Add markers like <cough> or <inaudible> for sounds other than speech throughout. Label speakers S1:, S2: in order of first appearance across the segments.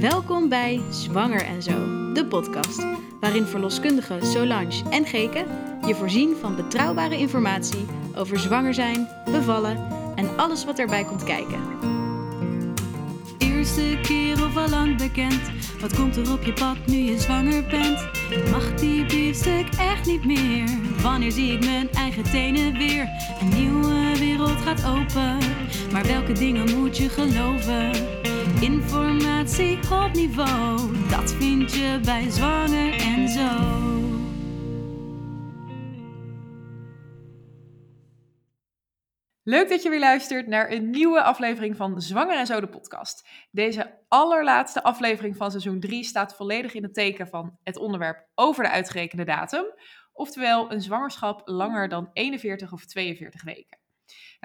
S1: Welkom bij Zwanger en Zo, de podcast, waarin verloskundigen Solange en Geke je voorzien van betrouwbare informatie over zwanger zijn, bevallen en alles wat erbij komt kijken.
S2: Eerste keer of al lang bekend, wat komt er op je pad nu je zwanger bent? Mag die biefstuk echt niet meer? Wanneer zie ik mijn eigen tenen weer? Een nieuwe wereld gaat open, maar welke dingen moet je geloven? Informatie op niveau, dat vind je bij Zwanger en Zo.
S3: Leuk dat je weer luistert naar een nieuwe aflevering van Zwanger en Zo de podcast. Deze allerlaatste aflevering van seizoen 3 staat volledig in het teken van het onderwerp over de uitgerekende datum. Oftewel een zwangerschap langer dan 41 of 42 weken.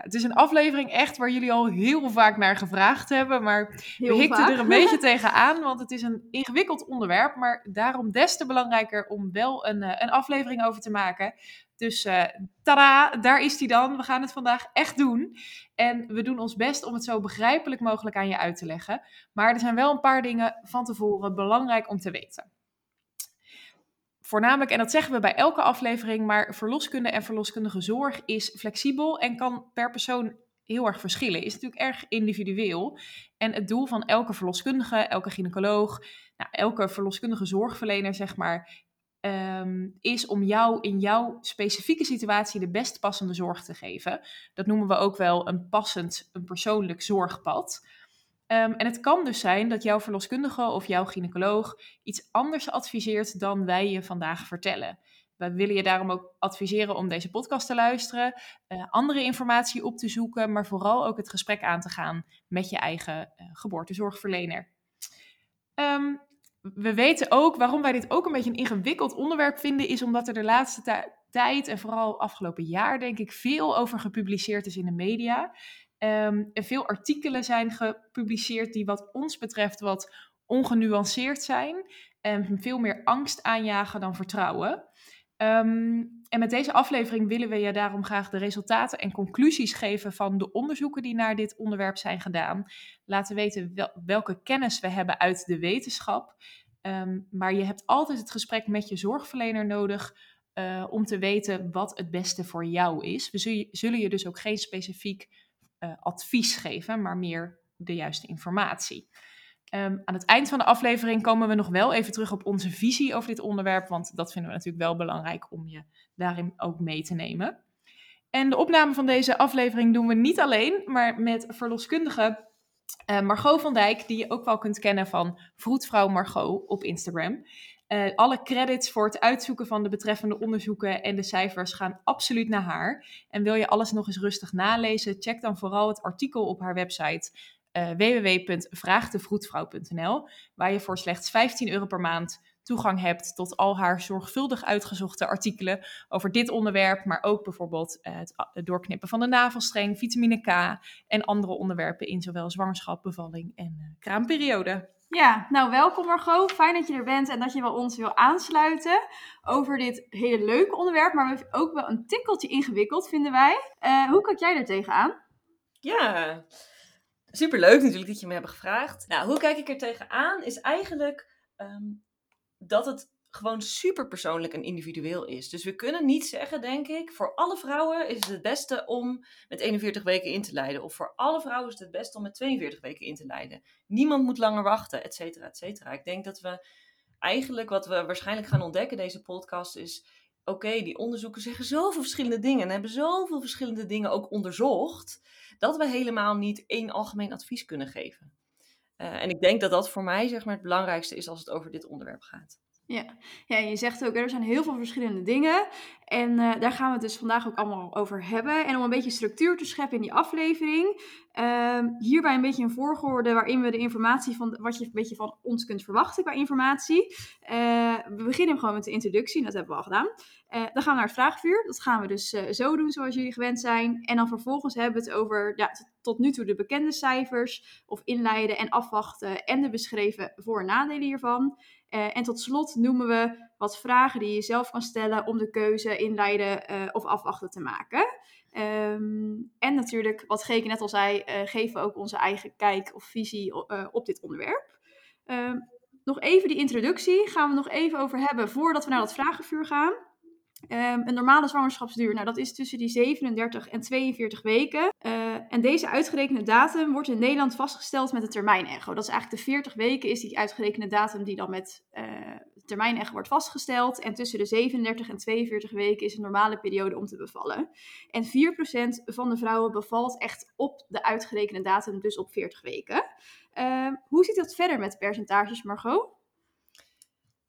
S3: Het is een aflevering echt waar jullie al heel vaak naar gevraagd hebben, maar we hikten er een beetje <laughs> tegenaan, want het is een ingewikkeld onderwerp, maar daarom des te belangrijker om wel een, eh, een aflevering over te maken. Dus uh, tada, daar is hij dan. We gaan het vandaag echt doen. En we doen ons best om het zo begrijpelijk mogelijk aan je uit te leggen. Maar er zijn wel een paar dingen van tevoren belangrijk om te weten. Voornamelijk, en dat zeggen we bij elke aflevering, maar verloskunde en verloskundige zorg is flexibel en kan per persoon heel erg verschillen. Is natuurlijk erg individueel. En het doel van elke verloskundige, elke gynaecoloog, nou, elke verloskundige zorgverlener, zeg maar, Ehm, is om jou in jouw specifieke situatie de best passende zorg te geven. Dat noemen we ook wel een passend, een persoonlijk zorgpad. Ehm, en het kan dus zijn dat jouw verloskundige of jouw gynaecoloog iets anders adviseert dan wij je vandaag vertellen. We willen je daarom ook adviseren om deze podcast te luisteren, uh, andere informatie op te zoeken, maar vooral ook het gesprek aan te gaan met je eigen uh, geboortezorgverlener. Um, we weten ook waarom wij dit ook een beetje een ingewikkeld onderwerp vinden, is omdat er de laatste tijd en vooral afgelopen jaar, denk ik, veel over gepubliceerd is in de media. Um, en veel artikelen zijn gepubliceerd die, wat ons betreft, wat ongenuanceerd zijn en veel meer angst aanjagen dan vertrouwen. Um, en met deze aflevering willen we je daarom graag de resultaten en conclusies geven van de onderzoeken die naar dit onderwerp zijn gedaan. Laten weten welke kennis we hebben uit de wetenschap. Ehm, maar je hebt altijd het gesprek met je zorgverlener nodig uh, om te weten wat het beste voor jou is. We zullen je dus ook geen specifiek uh, advies geven, maar meer de juiste informatie. Um, aan het eind van de aflevering komen we nog wel even terug op onze visie over dit onderwerp, want dat vinden we natuurlijk wel belangrijk om je daarin ook mee te nemen. En de opname van deze aflevering doen we niet alleen, maar met verloskundige uh, Margot van Dijk, die je ook wel kunt kennen van Vroedvrouw Margot op Instagram. Uh, alle credits voor het uitzoeken van de betreffende onderzoeken en de cijfers gaan absoluut naar haar. En wil je alles nog eens rustig nalezen, check dan vooral het artikel op haar website uh, www.vraagdevroedvrouw.nl, waar je voor slechts 15 euro per maand toegang hebt tot al haar zorgvuldig uitgezochte artikelen over dit onderwerp, maar ook bijvoorbeeld uh, het doorknippen van de navelstreng, vitamine K en andere onderwerpen in zowel zwangerschap, bevalling en kraamperiode.
S4: Ja, nou welkom Margot. Fijn dat je er bent en dat je wel ons wil aansluiten over dit hele leuke onderwerp, maar ook wel een tikkeltje ingewikkeld vinden wij. Uh, hoe kijk jij er tegenaan?
S5: Ja, superleuk natuurlijk dat je me hebt gevraagd. Nou, hoe kijk ik er tegenaan is eigenlijk um, dat het gewoon super persoonlijk en individueel is. Dus we kunnen niet zeggen, denk ik, voor alle vrouwen is het het beste om met 41 weken in te leiden. Of voor alle vrouwen is het het beste om met 42 weken in te leiden. Niemand moet langer wachten, et cetera, et cetera. Ik denk dat we eigenlijk, wat we waarschijnlijk gaan ontdekken deze podcast, is oké, die onderzoeken zeggen zoveel verschillende dingen en hebben zoveel verschillende dingen ook onderzocht, dat we helemaal niet één algemeen advies kunnen geven. Uh, en ik denk dat dat voor mij zeg maar, het belangrijkste is als het over dit onderwerp gaat.
S4: Ja. ja, je zegt ook, er zijn heel veel verschillende dingen. En uh, daar gaan we het dus vandaag ook allemaal over hebben. En om een beetje structuur te scheppen in die aflevering. Uh, hierbij een beetje een voorgorde waarin we de informatie van wat je een beetje van ons kunt verwachten qua informatie. Uh, we beginnen gewoon met de introductie, dat hebben we al gedaan. Uh, dan gaan we naar het vraagvuur. Dat gaan we dus zo doen zoals jullie gewend zijn. En dan vervolgens hebben we het over ja, tot nu toe de bekende cijfers. Of inleiden en afwachten en de beschreven voor- en nadelen hiervan. Uh, en tot slot noemen we wat vragen die je zelf kan stellen om de keuze inleiden uh, of afwachten te maken. Um, en natuurlijk, wat Geke net al zei, uh, geven we ook onze eigen kijk of visie op dit onderwerp. Ehm, nog even die introductie gaan we nog even over hebben voordat we naar dat vragenvuur gaan. Ehm, een normale zwangerschapsduur, nou dat is tussen die 37 en 42 weken. Uh, en deze uitgerekende datum wordt in Nederland vastgesteld met de termijn-echo. Dat is eigenlijk de 40 weken is die uitgerekende datum die dan met uh, termijn-echo wordt vastgesteld. En tussen de 37 en 42 weken is een normale periode om te bevallen. En 4% van de vrouwen bevalt echt op de uitgerekende datum, dus op 40 weken. Uh, hoe zit dat verder met percentages, Margot?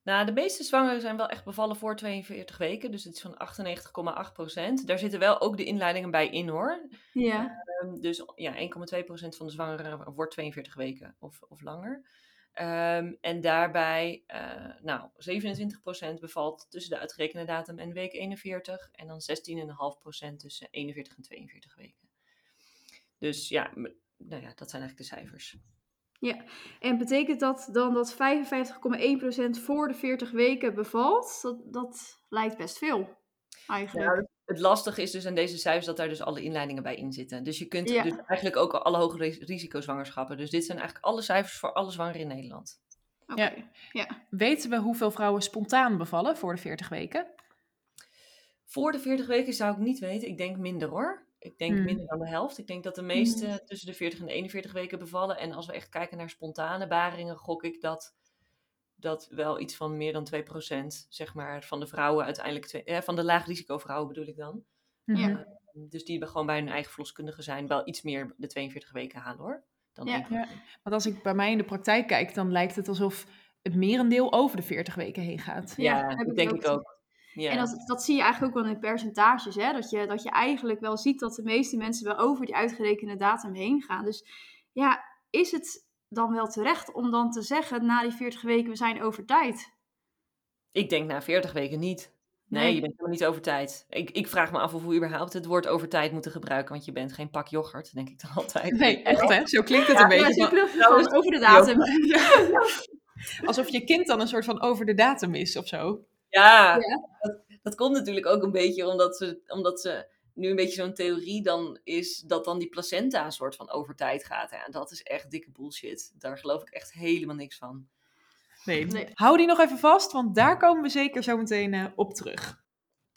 S5: Nou, de meeste zwangeren zijn wel echt bevallen voor 42 weken. Dus het is van 98,8 procent. Daar zitten wel ook de inleidingen bij in hoor.
S4: Ja.
S5: Um, dus ja, 1,2 procent van de zwangeren wordt 42 weken of, of langer. Um, en daarbij, uh, nou, 27 procent bevalt tussen de uitgerekende datum en week 41. En dan 16,5 procent tussen 41 en 42 weken. Dus ja, nou ja, dat zijn eigenlijk de cijfers.
S4: Ja, en betekent dat dan dat 55,1% voor de 40 weken bevalt? Dat, dat lijkt best veel, eigenlijk.
S5: Ja, het lastige is dus aan deze cijfers dat daar dus alle inleidingen bij in zitten. Dus je kunt ja. dus eigenlijk ook alle hoge risicozwangerschappen. Dus dit zijn eigenlijk alle cijfers voor alle zwangeren in Nederland.
S3: Okay. Ja. ja. Weten we hoeveel vrouwen spontaan bevallen voor de 40 weken?
S5: Voor de 40 weken zou ik niet weten. Ik denk minder hoor. Ik denk
S3: Hmm.
S5: minder dan de helft. Ik denk dat de meeste tussen de 40 en de 41 weken bevallen. En als we echt kijken naar spontane baringen, gok ik dat, dat wel iets van meer dan 2% zeg maar, van de vrouwen uiteindelijk, twee, eh, van de laag risico vrouwen bedoel ik dan.
S4: Ja.
S5: Dus die gewoon bij hun eigen verloskundige zijn, wel iets meer de 42 weken halen hoor. Dan
S4: Ja.
S3: want als ik bij mij in de praktijk kijk, dan lijkt het alsof het merendeel over de 40 weken heen gaat.
S4: Ja,
S5: Ja, dat denk ik ook. Ja.
S4: En dat, dat zie je eigenlijk ook wel in percentages. Hè? Dat, je, dat je eigenlijk wel ziet dat de meeste mensen wel over die uitgerekende datum heen gaan. Dus ja, is het dan wel terecht om dan te zeggen na die 40 weken we zijn over tijd?
S5: Ik denk na 40 weken niet. Nee,
S4: Nee.
S5: je bent helemaal niet over tijd. Ik, ik vraag me af of we überhaupt het woord over tijd moeten gebruiken, want je bent geen pak yoghurt, denk ik dan <laughs> altijd.
S3: Nee, echt hè? Zo klinkt het
S5: Ja,
S3: een
S4: Ja,
S3: beetje.
S4: zo het gewoon over de <laughs> datum. <laughs>
S3: alsof je kind dan een soort van over de datum is of zo.
S5: Ja,
S4: Ja.
S5: Dat, dat komt natuurlijk ook een beetje omdat ze, omdat ze nu een beetje zo'n theorie dan is dat dan die placenta een soort van over tijd gaat. Ja, dat is echt dikke bullshit. Daar geloof ik echt helemaal niks van.
S3: Nee.
S4: Nee.
S3: Hou die nog even vast, want daar komen we zeker zo meteen eh, op terug.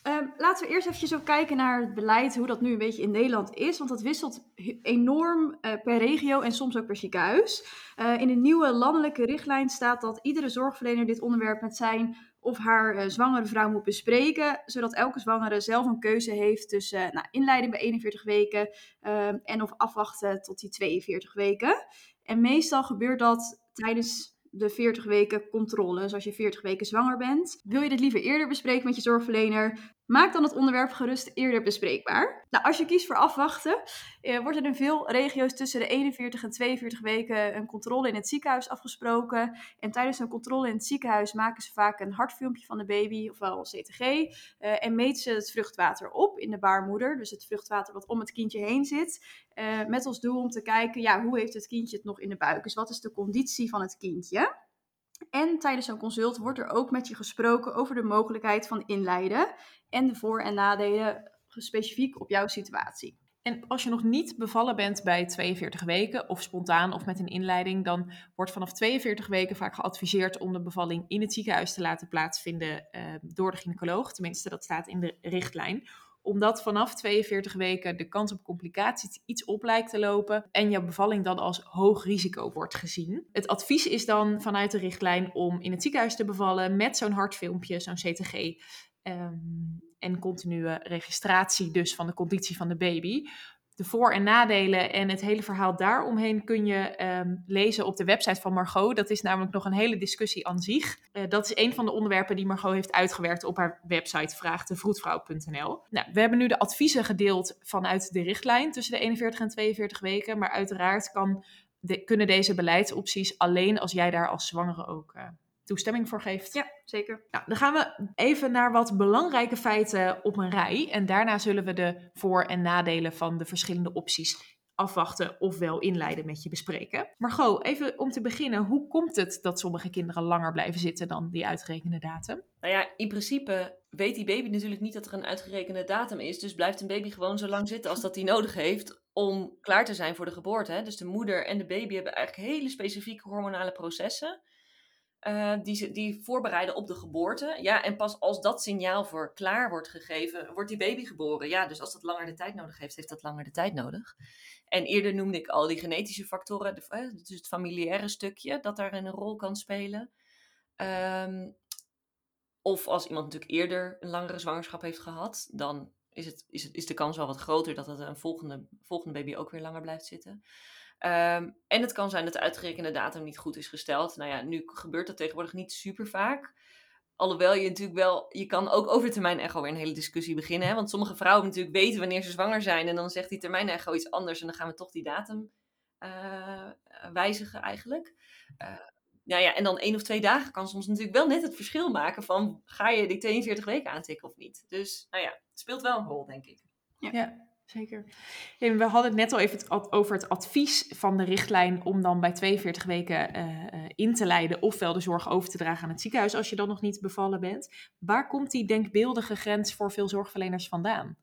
S4: Ehm, laten we eerst even ook kijken naar het beleid, hoe dat nu een beetje in Nederland is. Want dat wisselt enorm eh, per regio en soms ook per ziekenhuis. Eh, in de nieuwe landelijke richtlijn staat dat iedere zorgverlener dit onderwerp met zijn of haar eh, zwangere vrouw moet bespreken. Zodat elke zwangere zelf een keuze heeft tussen eh, nou, inleiding bij 41 weken ehm, en of afwachten tot die 42 weken. En meestal gebeurt dat tijdens de 40 weken controle. Dus als je 40 weken zwanger bent. Wil je dit liever eerder bespreken met je zorgverlener? Maak dan het onderwerp gerust eerder bespreekbaar. Nou, als je kiest voor afwachten, eh, wordt er in veel regio's tussen de 41 en 42 weken een controle in het ziekenhuis afgesproken. En tijdens een controle in het ziekenhuis maken ze vaak een hartfilmpje van de baby, ofwel een CTG. eh, en meten ze het vruchtwater op in de baarmoeder. Dus het vruchtwater wat om het kindje heen zit. eh, met als doel om te kijken, ja, hoe heeft het kindje het nog in de buik? Dus wat is de conditie van het kindje? En tijdens zo'n consult wordt er ook met je gesproken over de mogelijkheid van inleiden en de voor- en nadelen specifiek op jouw situatie.
S3: En als je nog niet bevallen bent bij 42 weken, of spontaan of met een inleiding, dan wordt vanaf 42 weken vaak geadviseerd om de bevalling in het ziekenhuis te laten plaatsvinden eh, door de gynaecoloog. Tenminste, dat staat in de richtlijn. Omdat vanaf 42 weken de kans op complicaties iets op lijkt te lopen en jouw bevalling dan als hoog risico wordt gezien. Het advies is dan vanuit de richtlijn om in het ziekenhuis te bevallen met zo'n hartfilmpje, zo'n CTG. ehm, en continue registratie dus van de conditie van de baby. De voor- en nadelen en het hele verhaal daaromheen kun je ehm, lezen op de website van Margot. Dat is namelijk nog een hele discussie aan zich. Eh, dat is een van de onderwerpen die Margot heeft uitgewerkt op haar website vraagdevroedvrouw.nl. Nou, we hebben nu de adviezen gedeeld vanuit de richtlijn tussen de 41 en 42 weken. Maar uiteraard kan kunnen deze beleidsopties alleen als jij daar als zwangere ook eh, toestemming voor geeft.
S4: Ja, zeker.
S3: Nou, dan gaan we even naar wat belangrijke feiten op een rij. En daarna zullen we de voor- en nadelen van de verschillende opties afwachten ofwel inleiden met je bespreken. Margot, even om te beginnen, hoe komt het dat sommige kinderen langer blijven zitten dan die uitgerekende datum?
S5: Nou ja, in principe weet die baby natuurlijk niet dat er een uitgerekende datum is. Dus blijft een baby gewoon zo lang zitten als dat hij nodig heeft om klaar te zijn voor de geboorte. Hè? Dus de moeder en de baby hebben eigenlijk hele specifieke hormonale processen. Uh, die, die voorbereiden op de geboorte. Ja, en pas als dat signaal voor klaar wordt gegeven, wordt die baby geboren. Ja, dus als dat langer de tijd nodig heeft, heeft dat langer de tijd nodig. En eerder noemde ik al die genetische factoren, dus het familiaire stukje, dat daarin een rol kan spelen. Um, of als iemand natuurlijk eerder een langere zwangerschap heeft gehad, dan is, het, is, het, is de kans wel wat groter dat het een volgende, volgende baby ook weer langer blijft zitten. Um, en het kan zijn dat de uitgerekende datum niet goed is gesteld. Nou ja, nu gebeurt dat tegenwoordig niet super vaak. Alhoewel je natuurlijk wel, je kan ook over termijn echo weer een hele discussie beginnen. Hè? Want sommige vrouwen natuurlijk weten wanneer ze zwanger zijn. En dan zegt die termijn echo iets anders. En dan gaan we toch die datum uh, wijzigen eigenlijk. Uh, nou ja, en dan één of twee dagen kan soms natuurlijk wel net het verschil maken van ga je die 42 weken aantikken of niet. Dus nou ja, het speelt wel een rol, denk ik.
S3: Ja, ja zeker. we hadden het net al even over het advies van de richtlijn om dan bij 42 weken uh, in te leiden, ofwel de zorg over te dragen aan het ziekenhuis als je dan nog niet bevallen bent. Waar komt die denkbeeldige grens voor veel zorgverleners vandaan?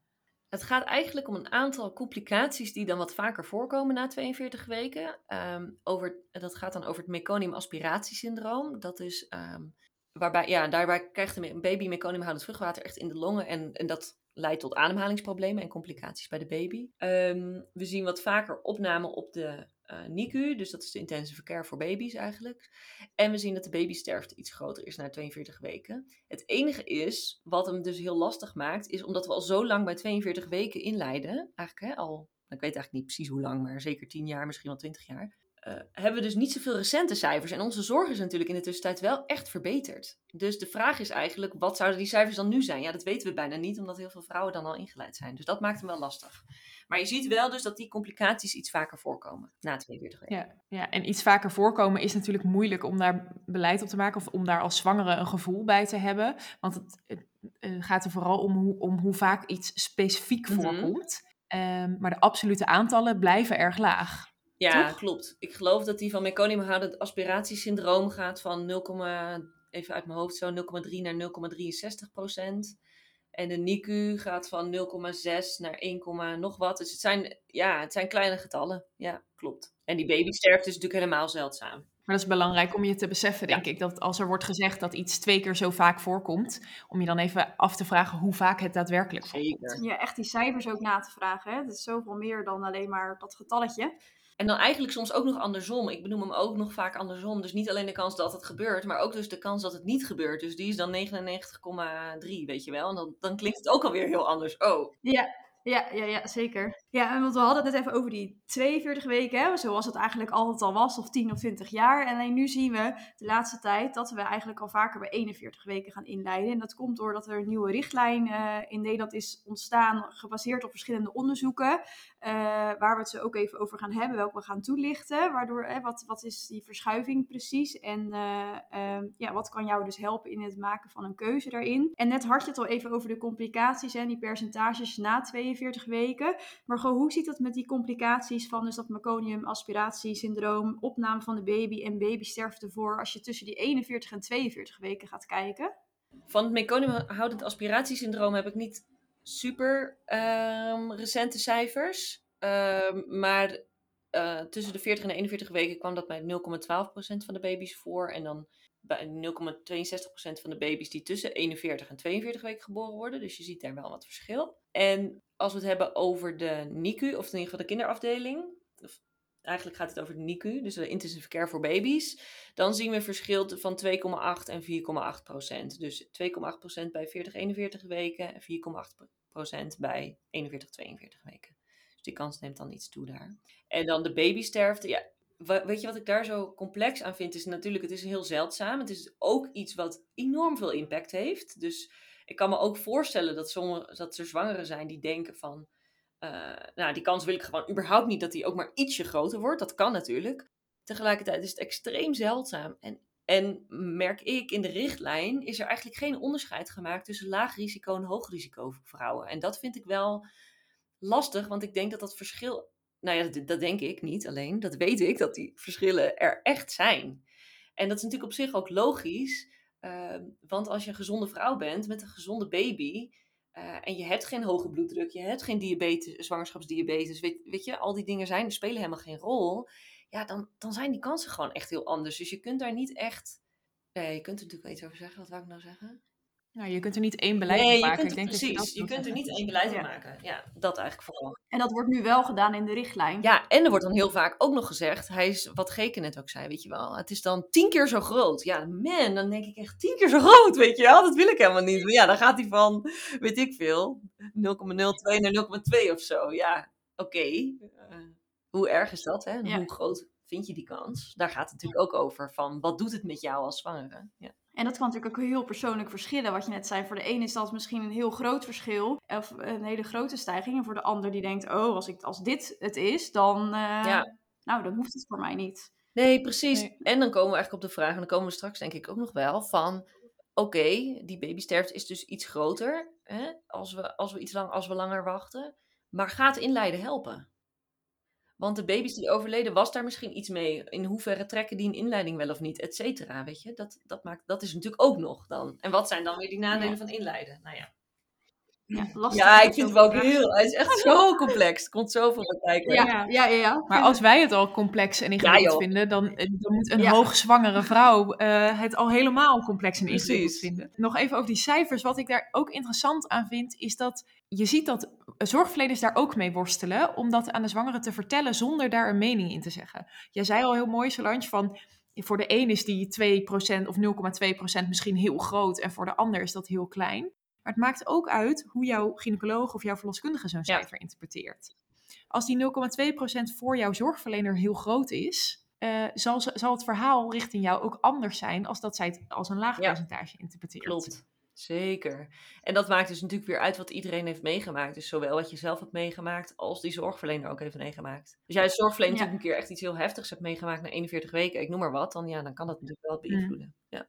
S5: Het gaat eigenlijk om een aantal complicaties die dan wat vaker voorkomen na 42 weken. Um, over, dat gaat dan over het meconium aspiratiesyndroom. Dat is um, waarbij, ja, daarbij krijgt een baby meconiumhoudend vruchtwater echt in de longen. En, en dat leidt tot ademhalingsproblemen en complicaties bij de baby. Um, we zien wat vaker opname op de uh, NICU, dus dat is de intensive care voor baby's eigenlijk. En we zien dat de babysterfte iets groter is na 42 weken. Het enige is, wat hem dus heel lastig maakt, is omdat we al zo lang bij 42 weken inleiden, eigenlijk hè, al, ik weet eigenlijk niet precies hoe lang, maar zeker 10 jaar, misschien wel 20 jaar, uh, hebben we dus niet zoveel recente cijfers. En onze zorg is natuurlijk in de tussentijd wel echt verbeterd. Dus de vraag is eigenlijk, wat zouden die cijfers dan nu zijn? Ja, dat weten we bijna niet, omdat heel veel vrouwen dan al ingeleid zijn. Dus dat maakt hem wel lastig. Maar je ziet wel dus dat die complicaties iets vaker voorkomen na 42 weken.
S3: Ja, ja, en iets vaker voorkomen is natuurlijk moeilijk om daar beleid op te maken of om daar als zwangere een gevoel bij te hebben. Want het, het, gaat er vooral om hoe, om hoe vaak iets specifiek mhm. voorkomt. Um, maar de absolute aantallen blijven erg laag.
S5: Ja, klopt. Ik geloof dat die van meconiumhoudend aspiratiesyndroom gaat van 0, even uit mijn hoofd zo 0,3 naar 0,63 procent. En de NICU gaat van 0,6 naar 1, nog wat. Dus het zijn, ja, het zijn kleine getallen. Ja, klopt. En die babysterfte is natuurlijk helemaal zeldzaam.
S3: Maar dat is belangrijk om je te beseffen, denk ik. Dat als er wordt gezegd dat iets twee keer zo vaak voorkomt, om je dan even af te vragen hoe vaak het daadwerkelijk voorkomt.
S4: Ja, echt die cijfers ook na te vragen. Hè? Dat is zoveel meer dan alleen maar dat getalletje.
S5: En dan eigenlijk soms ook nog andersom. Ik benoem hem ook nog vaak andersom. Dus niet alleen de kans dat het gebeurt, maar ook dus de kans dat het niet gebeurt. Dus die is dan 99,3, weet je wel. En dan, dan klinkt het ook alweer heel anders. Oh.
S4: Ja, ja, ja, ja, zeker. Ja, want we hadden het net even over die 42 weken, hè, zoals het eigenlijk altijd al was, of 10 of 20 jaar. En alleen nu zien we de laatste tijd dat we eigenlijk al vaker bij 41 weken gaan inleiden. En dat komt doordat er een nieuwe richtlijn uh, in Nederland is ontstaan, gebaseerd op verschillende onderzoeken, uh, waar we het zo ook even over gaan hebben, welke we gaan toelichten. Waardoor, hè, wat, wat is die verschuiving precies? En uh, ja, wat kan jou dus helpen in het maken van een keuze daarin? En net had je het al even over de complicaties en die percentages na 42 weken. Maar gewoon, hoe ziet dat met die complicaties van dus dat meconium aspiratiesyndroom, opname van de baby en babysterfte voor als je tussen die 41 en 42 weken gaat kijken?
S5: Van het meconiumhoudend aspiratiesyndroom heb ik niet super um, recente cijfers. Um, maar uh, tussen de 40 en de 41 weken kwam dat bij 0,12% van de baby's voor. En dan bij 0,62% van de baby's die tussen 41 en 42 weken geboren worden. Dus je ziet daar wel wat verschil. En als we het hebben over de NICU, of in ieder geval de kinderafdeling, of eigenlijk gaat het over de NICU, dus de intensive care voor baby's, dan zien we verschil van 2,8 en 4,8 procent. Dus 2,8 procent bij 40, 41 weken en 4,8 procent bij 41, 42 weken. Dus die kans neemt dan iets toe daar. En dan de babysterfte, ja, weet je wat ik daar zo complex aan vind? Is natuurlijk, het is heel zeldzaam. Het is ook iets wat enorm veel impact heeft. Dus ik kan me ook voorstellen dat, sommige, dat er zwangeren zijn die denken van... Uh, nou, die kans wil ik gewoon überhaupt niet dat die ook maar ietsje groter wordt. Dat kan natuurlijk. Tegelijkertijd is het extreem zeldzaam. En, en merk ik, in de richtlijn is er eigenlijk geen onderscheid gemaakt tussen laag risico en hoog risico vrouwen. En dat vind ik wel lastig, want ik denk dat dat verschil nou ja, dat, denk ik niet alleen. Dat weet ik, dat die verschillen er echt zijn. En dat is natuurlijk op zich ook logisch. Ehm, want als je een gezonde vrouw bent met een gezonde baby, eh, en je hebt geen hoge bloeddruk, je hebt geen diabetes, zwangerschapsdiabetes, weet, weet je, al die dingen zijn, spelen helemaal geen rol. Ja, dan, dan zijn die kansen gewoon echt heel anders. Dus je kunt daar niet echt. Nee, je kunt er natuurlijk wel iets over zeggen. Wat wou ik nou zeggen?
S3: Nou, je kunt er niet één beleid
S5: nee,
S3: op maken.
S5: je kunt,
S3: ik denk
S5: precies.
S3: dat je,
S5: kunt er niet één beleid
S4: Ja.
S5: op maken. Ja, dat eigenlijk vooral.
S4: En dat wordt nu wel gedaan in de richtlijn.
S5: Ja, en er wordt dan heel vaak ook nog gezegd, hij is, wat Geke net ook zei, weet je wel, het is dan tien keer zo groot. Ja, man, dan denk ik echt tien keer zo groot, weet je wel, dat wil ik helemaal niet. Ja, dan gaat hij van, weet ik veel, 0,02 naar 0,2 of zo. Ja, oké, eh, hoe erg is dat, hè? En
S4: Ja.
S5: Hoe groot vind je die kans? Daar gaat het natuurlijk ook over, van wat doet het met jou als zwangere? Ja.
S4: En dat kan natuurlijk ook heel persoonlijk verschillen. Wat je net zei, voor de een is dat misschien een heel groot verschil. Of een hele grote stijging. En voor de ander die denkt, oh, als, ik, als dit het is, dan, eh,
S5: Ja.
S4: nou, dan hoeft het voor mij niet.
S5: Nee, precies.
S3: Nee.
S5: En dan komen we eigenlijk op de vraag, en dan komen we straks denk ik ook nog wel, van oké, die babysterfte is dus iets groter hè, als, we, als, we iets lang, als we langer wachten. Maar gaat inleiden helpen? Want de baby's die overleden, was daar misschien iets mee? In hoeverre trekken die een inleiding wel of niet, et cetera, weet je? Dat, dat, maakt, dat is natuurlijk ook nog dan. En wat zijn dan weer die nadelen
S4: Ja.
S5: van inleiden? Nou ja.
S4: Ja, lastig.
S5: Ja,
S4: met
S5: ik vind het wel heel, het is echt zo <laughs> complex. Er komt zoveel bij kijken.
S4: Ja, ja, ja. ja.
S3: Maar als wij het al complex en ingewikkeld vinden, dan, eh, dan moet een
S4: Ja.
S3: hoogzwangere vrouw eh, het al helemaal complex en ingewikkeld vinden. Nog even over die cijfers. Wat ik daar ook interessant aan vind, is dat je ziet dat zorgverleners daar ook mee worstelen, om dat aan de zwangere te vertellen zonder daar een mening in te zeggen. Jij zei al heel mooi, Solange, van voor de een is die 2% of 0,2% misschien heel groot en voor de ander is dat heel klein. Maar het maakt ook uit hoe jouw gynaecoloog of jouw verloskundige zo'n
S5: Ja.
S3: cijfer interpreteert. Als die 0,2% voor jouw zorgverlener heel groot is, eh, zal, zal het verhaal richting jou ook anders zijn als dat zij het als een laag
S5: Ja.
S3: percentage interpreteert.
S5: Klopt, zeker. En dat maakt dus natuurlijk weer uit wat iedereen heeft meegemaakt. Dus zowel wat je zelf hebt meegemaakt, als die zorgverlener ook heeft meegemaakt. Dus jij als zorgverlener
S4: Ja.
S5: natuurlijk een keer echt iets heel heftigs hebt meegemaakt na 41 weken, ik noem maar wat, dan, ja, dan kan dat natuurlijk wel beïnvloeden. Ja.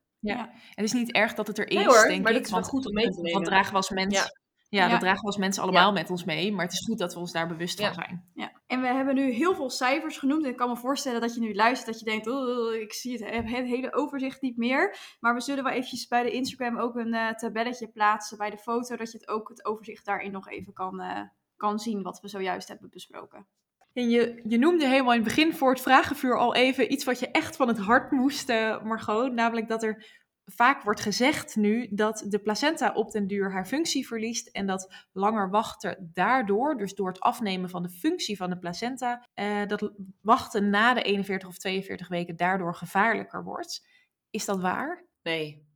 S3: Het is niet erg dat het er is,
S5: Nee hoor,
S3: denk
S5: maar
S3: ik.
S5: dat is wel
S3: want
S5: goed om mee te nemen.
S3: Dat dragen we als mens, ja.
S5: Ja.
S3: dat
S4: Ja.
S3: dragen we als mensen allemaal met ons mee. Maar het is goed dat we ons daar bewust
S5: Ja.
S3: van zijn.
S4: Ja, en we hebben nu heel veel cijfers genoemd. En ik kan me voorstellen dat je nu luistert dat je denkt, oh, ik zie het, heb het hele overzicht niet meer. Maar we zullen wel eventjes bij de Instagram ook een eh, tabelletje plaatsen bij de foto, dat je het ook het overzicht daarin nog even kan, eh, kan zien wat we zojuist hebben besproken.
S3: En je, je noemde helemaal in het begin voor het vragenvuur al even iets wat je echt van het hart moest, eh, Margot. Namelijk dat er vaak wordt gezegd nu dat de placenta op den duur haar functie verliest. En dat langer wachten daardoor, dus door het afnemen van de functie van de placenta, eh, dat wachten na de 41 of 42 weken daardoor gevaarlijker wordt. Is dat waar?
S5: Nee.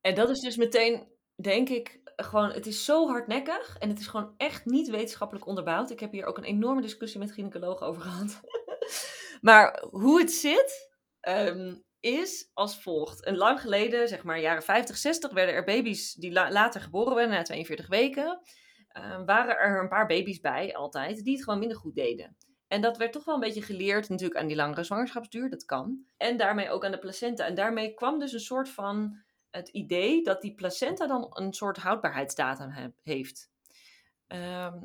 S5: En dat is dus meteen, denk ik, gewoon, het is zo hardnekkig en het is gewoon echt niet wetenschappelijk onderbouwd. Ik heb hier ook een enorme discussie met gynaecologen over gehad. <laughs> maar hoe het zit, ehm, is als volgt. En lang geleden, zeg maar jaren 50, 60, werden er baby's die la- later geboren werden, na 42 weken, ehm, waren er een paar baby's bij, altijd, die het gewoon minder goed deden. En dat werd toch wel een beetje geleerd natuurlijk aan die langere zwangerschapsduur, dat kan. En daarmee ook aan de placenta. En daarmee kwam dus een soort van het idee dat die placenta dan een soort houdbaarheidsdatum he- heeft. Ehm,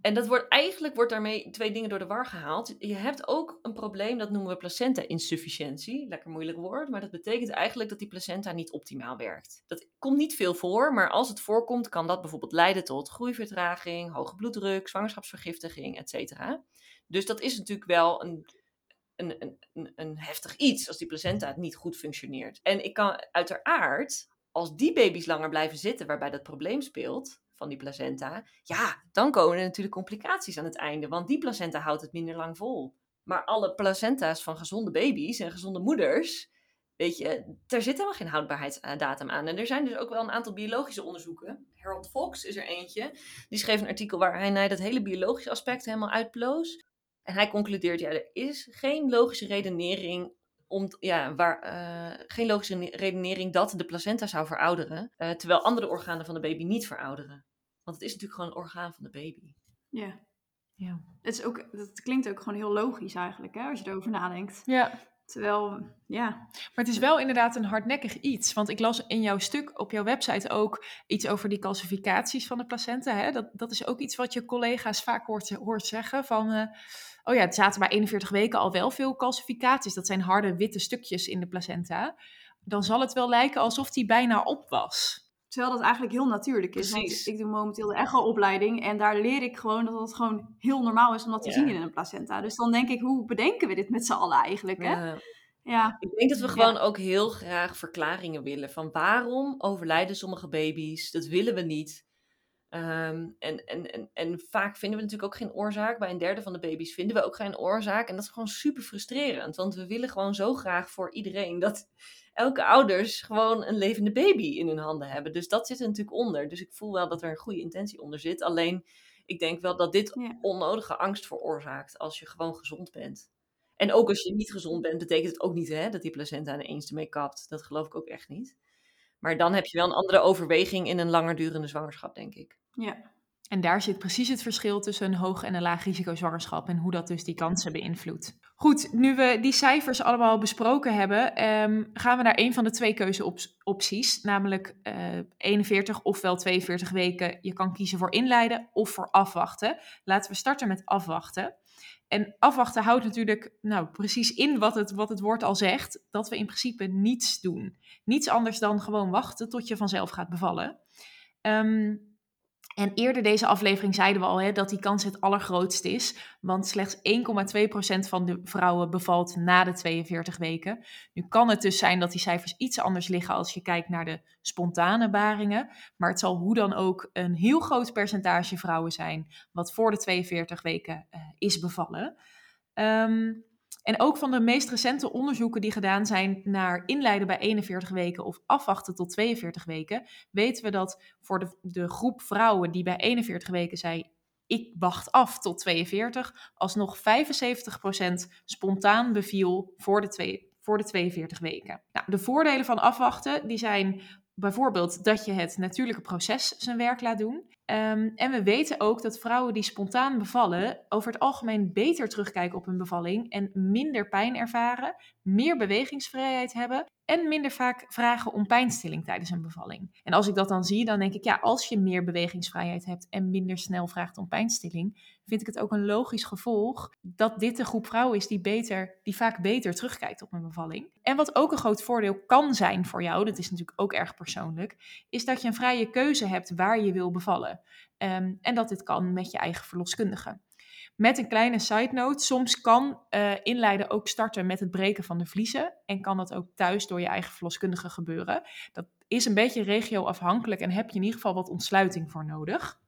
S5: en dat wordt eigenlijk wordt daarmee twee dingen door de war gehaald. Je hebt ook een probleem, dat noemen we placenta-insufficiëntie. Lekker moeilijk woord, maar dat betekent eigenlijk dat die placenta niet optimaal werkt. Dat komt niet veel voor, maar als het voorkomt, kan dat bijvoorbeeld leiden tot groeivertraging, hoge bloeddruk, zwangerschapsvergiftiging, etc. Dus dat is natuurlijk wel een, een, een, een, heftig iets als die placenta niet goed functioneert. En ik kan uiteraard, als die baby's langer blijven zitten waarbij dat probleem speelt van die placenta, ja, dan komen er natuurlijk complicaties aan het einde, want die placenta houdt het minder lang vol. Maar alle placenta's van gezonde baby's en gezonde moeders, weet je, daar zit helemaal geen houdbaarheidsdatum aan. En er zijn dus ook wel een aantal biologische onderzoeken. Harold Fox is er eentje. Die schreef een artikel waarin hij dat hele biologische aspect helemaal uitploos. En hij concludeert, ja, er is geen logische redenering om, ja, waar, eh, geen logische ne- redenering dat de placenta zou verouderen, eh, terwijl andere organen van de baby niet verouderen. Want het is natuurlijk gewoon een orgaan van de baby.
S4: Ja.
S3: Ja.
S4: Het, is ook, het klinkt ook gewoon heel logisch eigenlijk, hè, als je erover nadenkt.
S3: ja.
S4: Terwijl, ja,
S3: Maar het is wel inderdaad een hardnekkig iets. Want ik las in jouw stuk op jouw website ook iets over die calcificaties van de placenta. Hè? Dat, dat is ook iets wat je collega's vaak hoort, hoort zeggen. Van, eh, oh ja, het zaten bij 41 weken al wel veel calcificaties. Dat zijn harde witte stukjes in de placenta. Dan zal het wel lijken alsof die bijna op was.
S4: Terwijl dat eigenlijk heel natuurlijk is.
S5: Precies.
S4: Want ik doe momenteel de echo-opleiding. En daar leer ik gewoon dat het gewoon heel normaal is om dat te
S5: Ja.
S4: zien in een placenta. Dus dan denk ik, hoe bedenken we dit met z'n allen eigenlijk? Hè?
S5: Ja.
S4: Ja.
S5: Ik denk dat we
S4: Ja.
S5: gewoon ook heel graag verklaringen willen van waarom overlijden sommige baby's. Dat willen we niet. Ehm, en, en, en, en vaak vinden we natuurlijk ook geen oorzaak. Bij een derde van de baby's vinden we ook geen oorzaak. En dat is gewoon super frustrerend. Want we willen gewoon zo graag voor iedereen dat elke ouders gewoon een levende baby in hun handen hebben. Dus dat zit er natuurlijk onder. Dus ik voel wel dat er een goede intentie onder zit. Alleen ik denk wel dat dit
S4: Ja.
S5: onnodige angst veroorzaakt als je gewoon gezond bent. En ook als je niet gezond bent, betekent het ook niet hè, dat die placenta ineens ermee kapt. Dat geloof ik ook echt niet. Maar dan heb je wel een andere overweging in een langer durende zwangerschap, denk ik.
S4: Ja.
S3: En daar zit precies het verschil tussen een hoog en een laag risico zwangerschap en hoe dat dus die kansen beïnvloedt. Goed, nu we die cijfers allemaal besproken hebben, ehm, gaan we naar een van de twee keuzeopties, namelijk eh 41 ofwel 42 weken. Je kan kiezen voor inleiden of voor afwachten. Laten we starten met afwachten. En afwachten houdt natuurlijk nou, precies in wat het, wat het woord al zegt, dat we in principe niets doen. Niets anders dan gewoon wachten tot je vanzelf gaat bevallen. Ehm, en eerder deze aflevering zeiden we al hè, dat die kans het allergrootst is. Want slechts 1,2% van de vrouwen bevalt na de 42 weken. Nu kan het dus zijn dat die cijfers iets anders liggen als je kijkt naar de spontane baringen. Maar het zal hoe dan ook een heel groot percentage vrouwen zijn wat voor de 42 weken eh, is bevallen. Ehm, en ook van de meest recente onderzoeken die gedaan zijn naar inleiden bij 41 weken of afwachten tot 42 weken, weten we dat voor de, de groep vrouwen die bij 41 weken zei: Ik wacht af tot 42, alsnog 75% spontaan beviel voor de, twee, voor de 42 weken. Nou, de voordelen van afwachten die zijn bijvoorbeeld dat je het natuurlijke proces zijn werk laat doen. Ehm, en we weten ook dat vrouwen die spontaan bevallen over het algemeen beter terugkijken op hun bevalling en minder pijn ervaren, meer bewegingsvrijheid hebben en minder vaak vragen om pijnstilling tijdens een bevalling. En als ik dat dan zie, dan denk ik, ja, als je meer bewegingsvrijheid hebt en minder snel vraagt om pijnstilling, vind ik het ook een logisch gevolg dat dit de groep vrouwen is die, beter, die vaak beter terugkijkt op een bevalling. En wat ook een groot voordeel kan zijn voor jou, dat is natuurlijk ook erg persoonlijk, is dat je een vrije keuze hebt waar je wil bevallen. Um, en dat dit kan met je eigen verloskundige. Met een kleine side note, soms kan uh, inleiden ook starten met het breken van de vliezen. En kan dat ook thuis door je eigen verloskundige gebeuren. Dat is een beetje regio-afhankelijk en heb je in ieder geval wat ontsluiting voor nodig.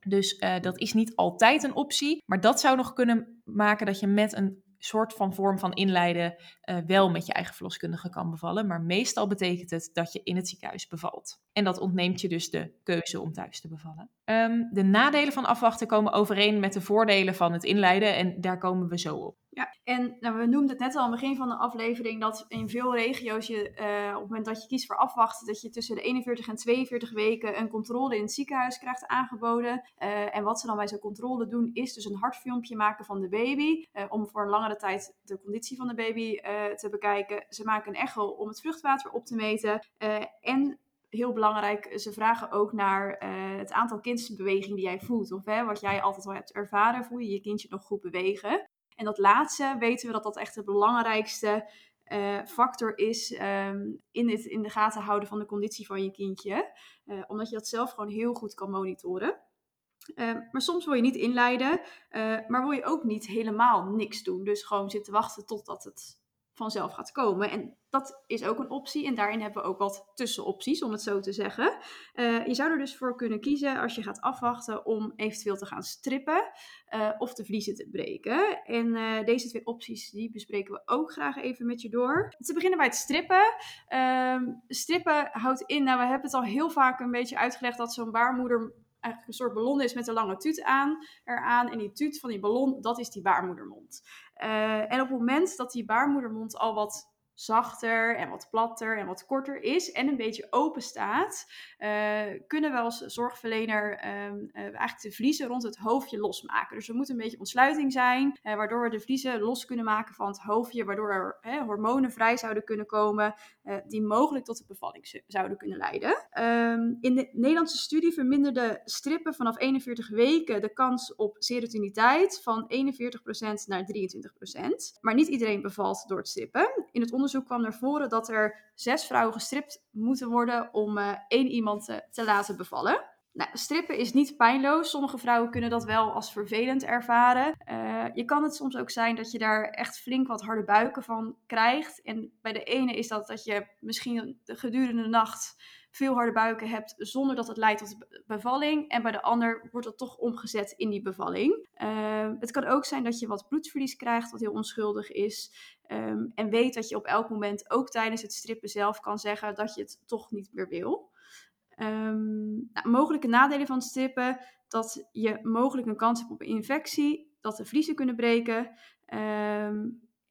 S3: Dus uh, dat is niet altijd een optie. Maar dat zou nog kunnen maken dat je met een soort van vorm van inleiden uh, wel met je eigen verloskundige kan bevallen. Maar meestal betekent het dat je in het ziekenhuis bevalt. En dat ontneemt je dus de keuze om thuis te bevallen. Um, de nadelen van afwachten komen overeen met de voordelen van het inleiden. En daar komen we zo op.
S4: Ja, en nou, we noemden het net al aan het begin van de aflevering dat in veel regio's je uh, op het moment dat je kiest voor afwachten, dat je tussen de 41 en 42 weken een controle in het ziekenhuis krijgt aangeboden. Uh, en wat ze dan bij zo'n controle doen, is dus een hartfilmpje maken van de baby, uh, om voor een langere tijd de conditie van de baby te bekijken. Ze maken een echo om het vruchtwater op te meten. en heel belangrijk, ze vragen ook naar het aantal kindsbewegingen die jij voelt. Of hè, wat jij altijd al hebt ervaren, voel je je kindje nog goed bewegen. En dat laatste weten we dat dat echt de belangrijkste uh, factor is um, in het in de gaten houden van de conditie van je kindje. Omdat je dat zelf gewoon heel goed kan monitoren. Uh, maar soms wil je niet inleiden, maar wil je ook niet helemaal niks doen. Dus gewoon zitten wachten totdat het vanzelf gaat komen. En dat is ook een optie. En daarin hebben we ook wat tussenopties, om het zo te zeggen. Uh, je zou er dus voor kunnen kiezen, als je gaat afwachten, om eventueel te gaan strippen uh, of de vliezen te breken. En uh, deze twee opties, die bespreken we ook graag even met je door. Te beginnen bij het strippen. strippen houdt in, nou we hebben het al heel vaak een beetje uitgelegd, dat zo'n baarmoeder eigenlijk een soort ballon is met een lange tuut aan, eraan. En die tuut van die ballon, dat is die baarmoedermond. En op het moment dat die baarmoedermond al wat zachter en wat platter en wat korter is en een beetje open staat, uh, kunnen we als zorgverlener um, uh, eigenlijk de vliezen rond het hoofdje losmaken. Dus er moet een beetje ontsluiting zijn, uh, waardoor we de vliezen los kunnen maken van het hoofdje, waardoor er hormonen vrij zouden kunnen komen die mogelijk tot de bevalling zouden kunnen leiden. Um, in de Nederlandse studie verminderde strippen vanaf 41 weken de kans op serotiniteit van 41% naar 23%. Maar niet iedereen bevalt door het strippen. In het onderzoek onderzoek kwam naar voren dat er zes vrouwen gestript moeten worden om uh, één iemand te, te laten bevallen. Nou, strippen is niet pijnloos. Sommige vrouwen kunnen dat wel als vervelend ervaren. Uh, je kan het soms ook zijn dat je daar echt flink wat harde buiken van krijgt. En bij de ene is dat dat je misschien gedurende de nacht veel harde buiken hebt zonder dat het leidt tot bevalling. En bij de ander wordt dat toch omgezet in die bevalling. Uh, het kan ook zijn dat je wat bloedverlies krijgt, wat heel onschuldig is. Um, en weet dat je op elk moment, ook tijdens het strippen zelf, kan zeggen dat je het toch niet meer wil. Um, nou, mogelijke nadelen van strippen, dat je mogelijk een kans hebt op een infectie, dat de vliezen kunnen breken.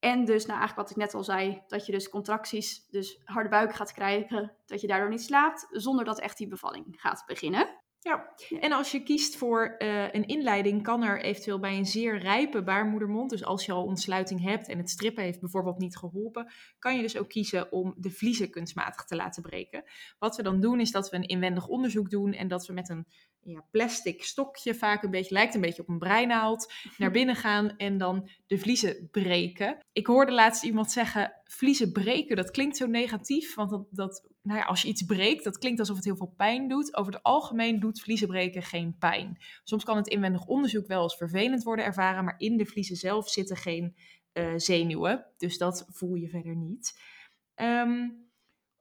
S4: En dus, nou eigenlijk wat ik net al zei, dat je dus contracties, dus harde buik gaat krijgen, dat je daardoor niet slaapt, zonder dat echt die bevalling gaat beginnen.
S3: Ja, en als je kiest voor uh, een inleiding, kan er eventueel bij een zeer rijpe baarmoedermond, dus als je al ontsluiting hebt en het strippen heeft bijvoorbeeld niet geholpen, kan je dus ook kiezen om de vliezen kunstmatig te laten breken. Wat we dan doen is dat we een inwendig onderzoek doen en dat we met een ja, plastic stokje, vaak een beetje, lijkt een beetje op een breinaald, naar <laughs> binnen gaan en dan de vliezen breken. Ik hoorde laatst iemand zeggen, vliezen breken, dat klinkt zo negatief, want dat, dat nou ja, als je iets breekt, dat klinkt alsof het heel veel pijn doet. Over het algemeen doet vliezen breken geen pijn. Soms kan het inwendig onderzoek wel als vervelend worden ervaren, maar in de vliezen zelf zitten geen uh, zenuwen, dus dat voel je verder niet. Um,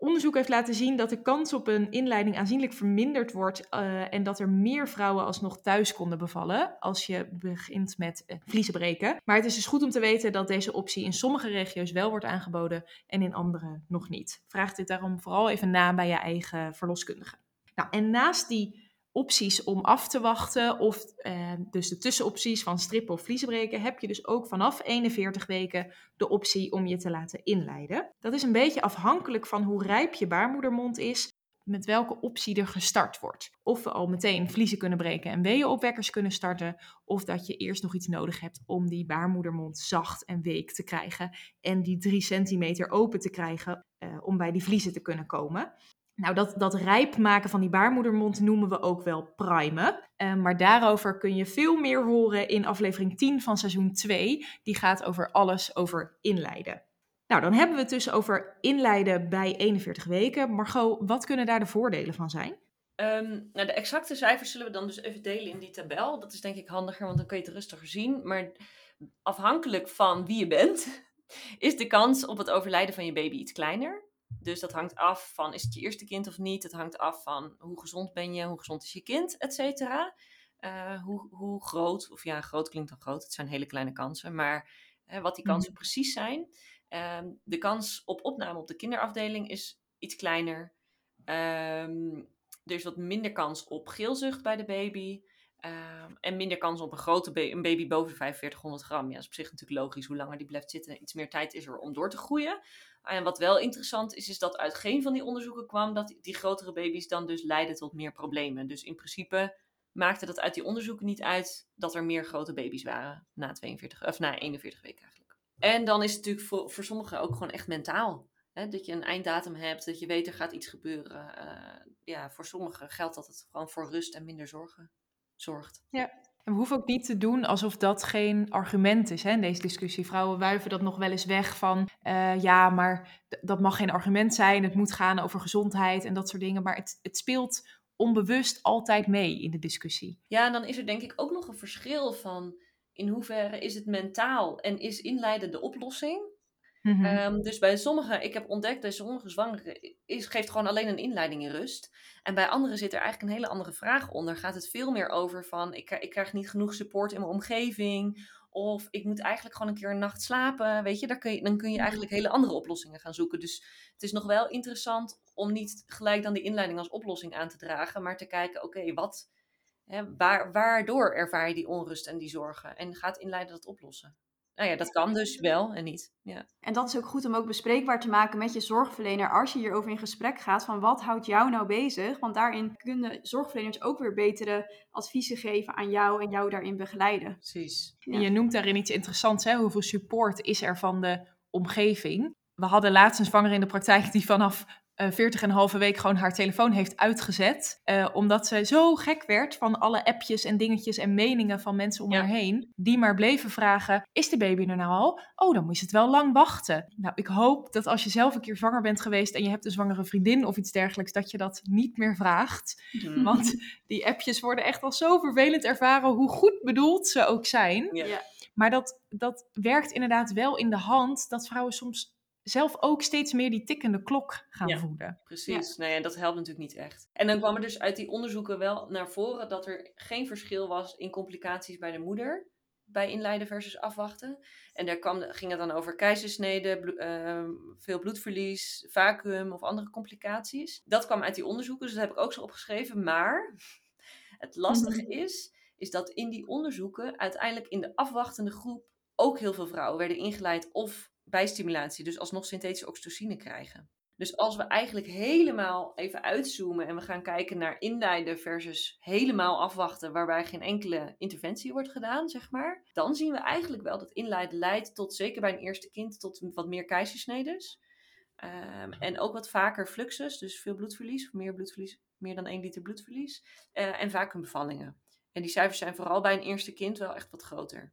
S3: onderzoek heeft laten zien dat de kans op een inleiding aanzienlijk verminderd wordt uh, en dat er meer vrouwen alsnog thuis konden bevallen als je begint met uh, vliezen breken. Maar het is dus goed om te weten dat deze optie in sommige regio's wel wordt aangeboden en in andere nog niet. Vraag dit daarom vooral even na bij je eigen verloskundige. Nou, en naast die opties om af te wachten, of eh, dus de tussenopties van strippen of vliezenbreken, heb je dus ook vanaf 41 weken de optie om je te laten inleiden. Dat is een beetje afhankelijk van hoe rijp je baarmoedermond is, met welke optie er gestart wordt. Of we al meteen vliezen kunnen breken en weeënopwekkers kunnen starten, of dat je eerst nog iets nodig hebt om die baarmoedermond zacht en week te krijgen en die 3 centimeter open te krijgen uh, om bij die vliezen te kunnen komen. Nou, dat, dat rijp maken van die baarmoedermond noemen we ook wel primen. Uh, maar daarover kun je veel meer horen in aflevering 10 van seizoen 2. Die gaat over alles over inleiden. Nou, dan hebben we het dus over inleiden bij 41 weken. Margot, wat kunnen daar de voordelen van zijn?
S5: Um, nou, de exacte cijfers zullen we dan dus even delen in die tabel. Dat is denk ik handiger, want dan kun je het rustiger zien. Maar afhankelijk van wie je bent, <laughs> is de kans op het overlijden van je baby iets kleiner. Dus dat hangt af van is het je eerste kind of niet. Het hangt af van hoe gezond ben je, hoe gezond is je kind, et cetera. Uh, hoe, hoe groot, of ja, groot klinkt dan groot, het zijn hele kleine kansen, maar uh, wat die kansen mm. precies zijn. Uh, de kans op opname op de kinderafdeling is iets kleiner. Ehm, er is wat minder kans op geelzucht bij de baby. Uh, en minder kans op een grote ba een baby boven 4500 gram. Ja, dat is op zich natuurlijk logisch. Hoe langer die blijft zitten, iets meer tijd is er om door te groeien. En wat wel interessant is, is dat uit geen van die onderzoeken kwam dat die grotere baby's dan dus leiden tot meer problemen. Dus in principe maakte dat uit die onderzoeken niet uit dat er meer grote baby's waren na, 42, of na 41 weken eigenlijk. En dan is het natuurlijk voor, voor sommigen ook gewoon echt mentaal. Hè? Dat je een einddatum hebt, dat je weet er gaat iets gebeuren. Uh, ja, voor sommigen geldt dat het gewoon voor rust en minder zorgen zorgt.
S3: Ja, en we hoeven ook niet te doen alsof dat geen argument is hè, in deze discussie. Vrouwen wuiven dat nog wel eens weg van uh, ja, maar dat mag geen argument zijn. Het moet gaan over gezondheid en dat soort dingen. Maar het, het speelt onbewust altijd mee in de discussie.
S5: Ja, en dan is er denk ik ook nog een verschil van in hoeverre is het mentaal en is inleiden de oplossing? Mm -hmm. um, dus bij sommigen, ik heb ontdekt dat sommige zwangeren is, geeft gewoon alleen een inleiding in rust. En bij anderen zit er eigenlijk een hele andere vraag onder. Gaat het veel meer over van ik, ik krijg niet genoeg support in mijn omgeving. Of ik moet eigenlijk gewoon een keer een nacht slapen. Weet je, daar kun je, dan kun je eigenlijk hele andere oplossingen gaan zoeken. Dus het is nog wel interessant om niet gelijk dan die inleiding als oplossing aan te dragen. Maar te kijken, oké, okay, wat, hè, waar, waardoor ervaar je die onrust en die zorgen? En gaat inleiden dat oplossen? Nou ja, dat kan dus wel en niet. Ja.
S4: En dat is ook goed om ook bespreekbaar te maken met je zorgverlener als je hierover in gesprek gaat van wat houdt jou nou bezig? Want daarin kunnen zorgverleners ook weer betere adviezen geven aan jou en jou daarin begeleiden.
S5: Precies.
S3: Ja. En je noemt daarin iets interessants, hè? hoeveel support is er van de omgeving? We hadden laatst een zwanger in de praktijk die vanaf uh, 40 en een halve week gewoon haar telefoon heeft uitgezet. Uh, omdat ze zo gek werd van alle appjes en dingetjes en meningen van mensen om ja. haar heen. Die maar bleven vragen, is de baby er nou al? Oh, dan moet je het wel lang wachten. Nou, ik hoop dat als je zelf een keer zwanger bent geweest en je hebt een zwangere vriendin of iets dergelijks, dat je dat niet meer vraagt. Mm. Want die appjes worden echt al zo vervelend ervaren, hoe goed bedoeld ze ook zijn. Ja. Maar dat, dat werkt inderdaad wel in de hand dat vrouwen soms zelf ook steeds meer die tikkende klok gaan
S5: ja,
S3: voeden.
S5: Precies, ja. Nou ja, dat helpt natuurlijk niet echt. En dan kwam er dus uit die onderzoeken wel naar voren dat er geen verschil was in complicaties bij de moeder. Bij inleiden versus afwachten. En daar kwam, ging het dan over keizersnede, blo uh, veel bloedverlies, vacuüm of andere complicaties. Dat kwam uit die onderzoeken, dus dat heb ik ook zo opgeschreven. Maar het lastige is, is dat in die onderzoeken uiteindelijk in de afwachtende groep ook heel veel vrouwen werden ingeleid of bijstimulatie, dus alsnog synthetische oxytocine krijgen. Dus als we eigenlijk helemaal even uitzoomen en we gaan kijken naar inleiden versus helemaal afwachten, waarbij geen enkele interventie wordt gedaan, zeg maar, dan zien we eigenlijk wel dat inleiden leidt tot, zeker bij een eerste kind, tot wat meer keizersnedes. Um, en ook wat vaker fluxus, dus veel bloedverlies, meer bloedverlies, meer dan 1 liter bloedverlies. Uh, en vaak bevallingen. En die cijfers zijn vooral bij een eerste kind wel echt wat groter.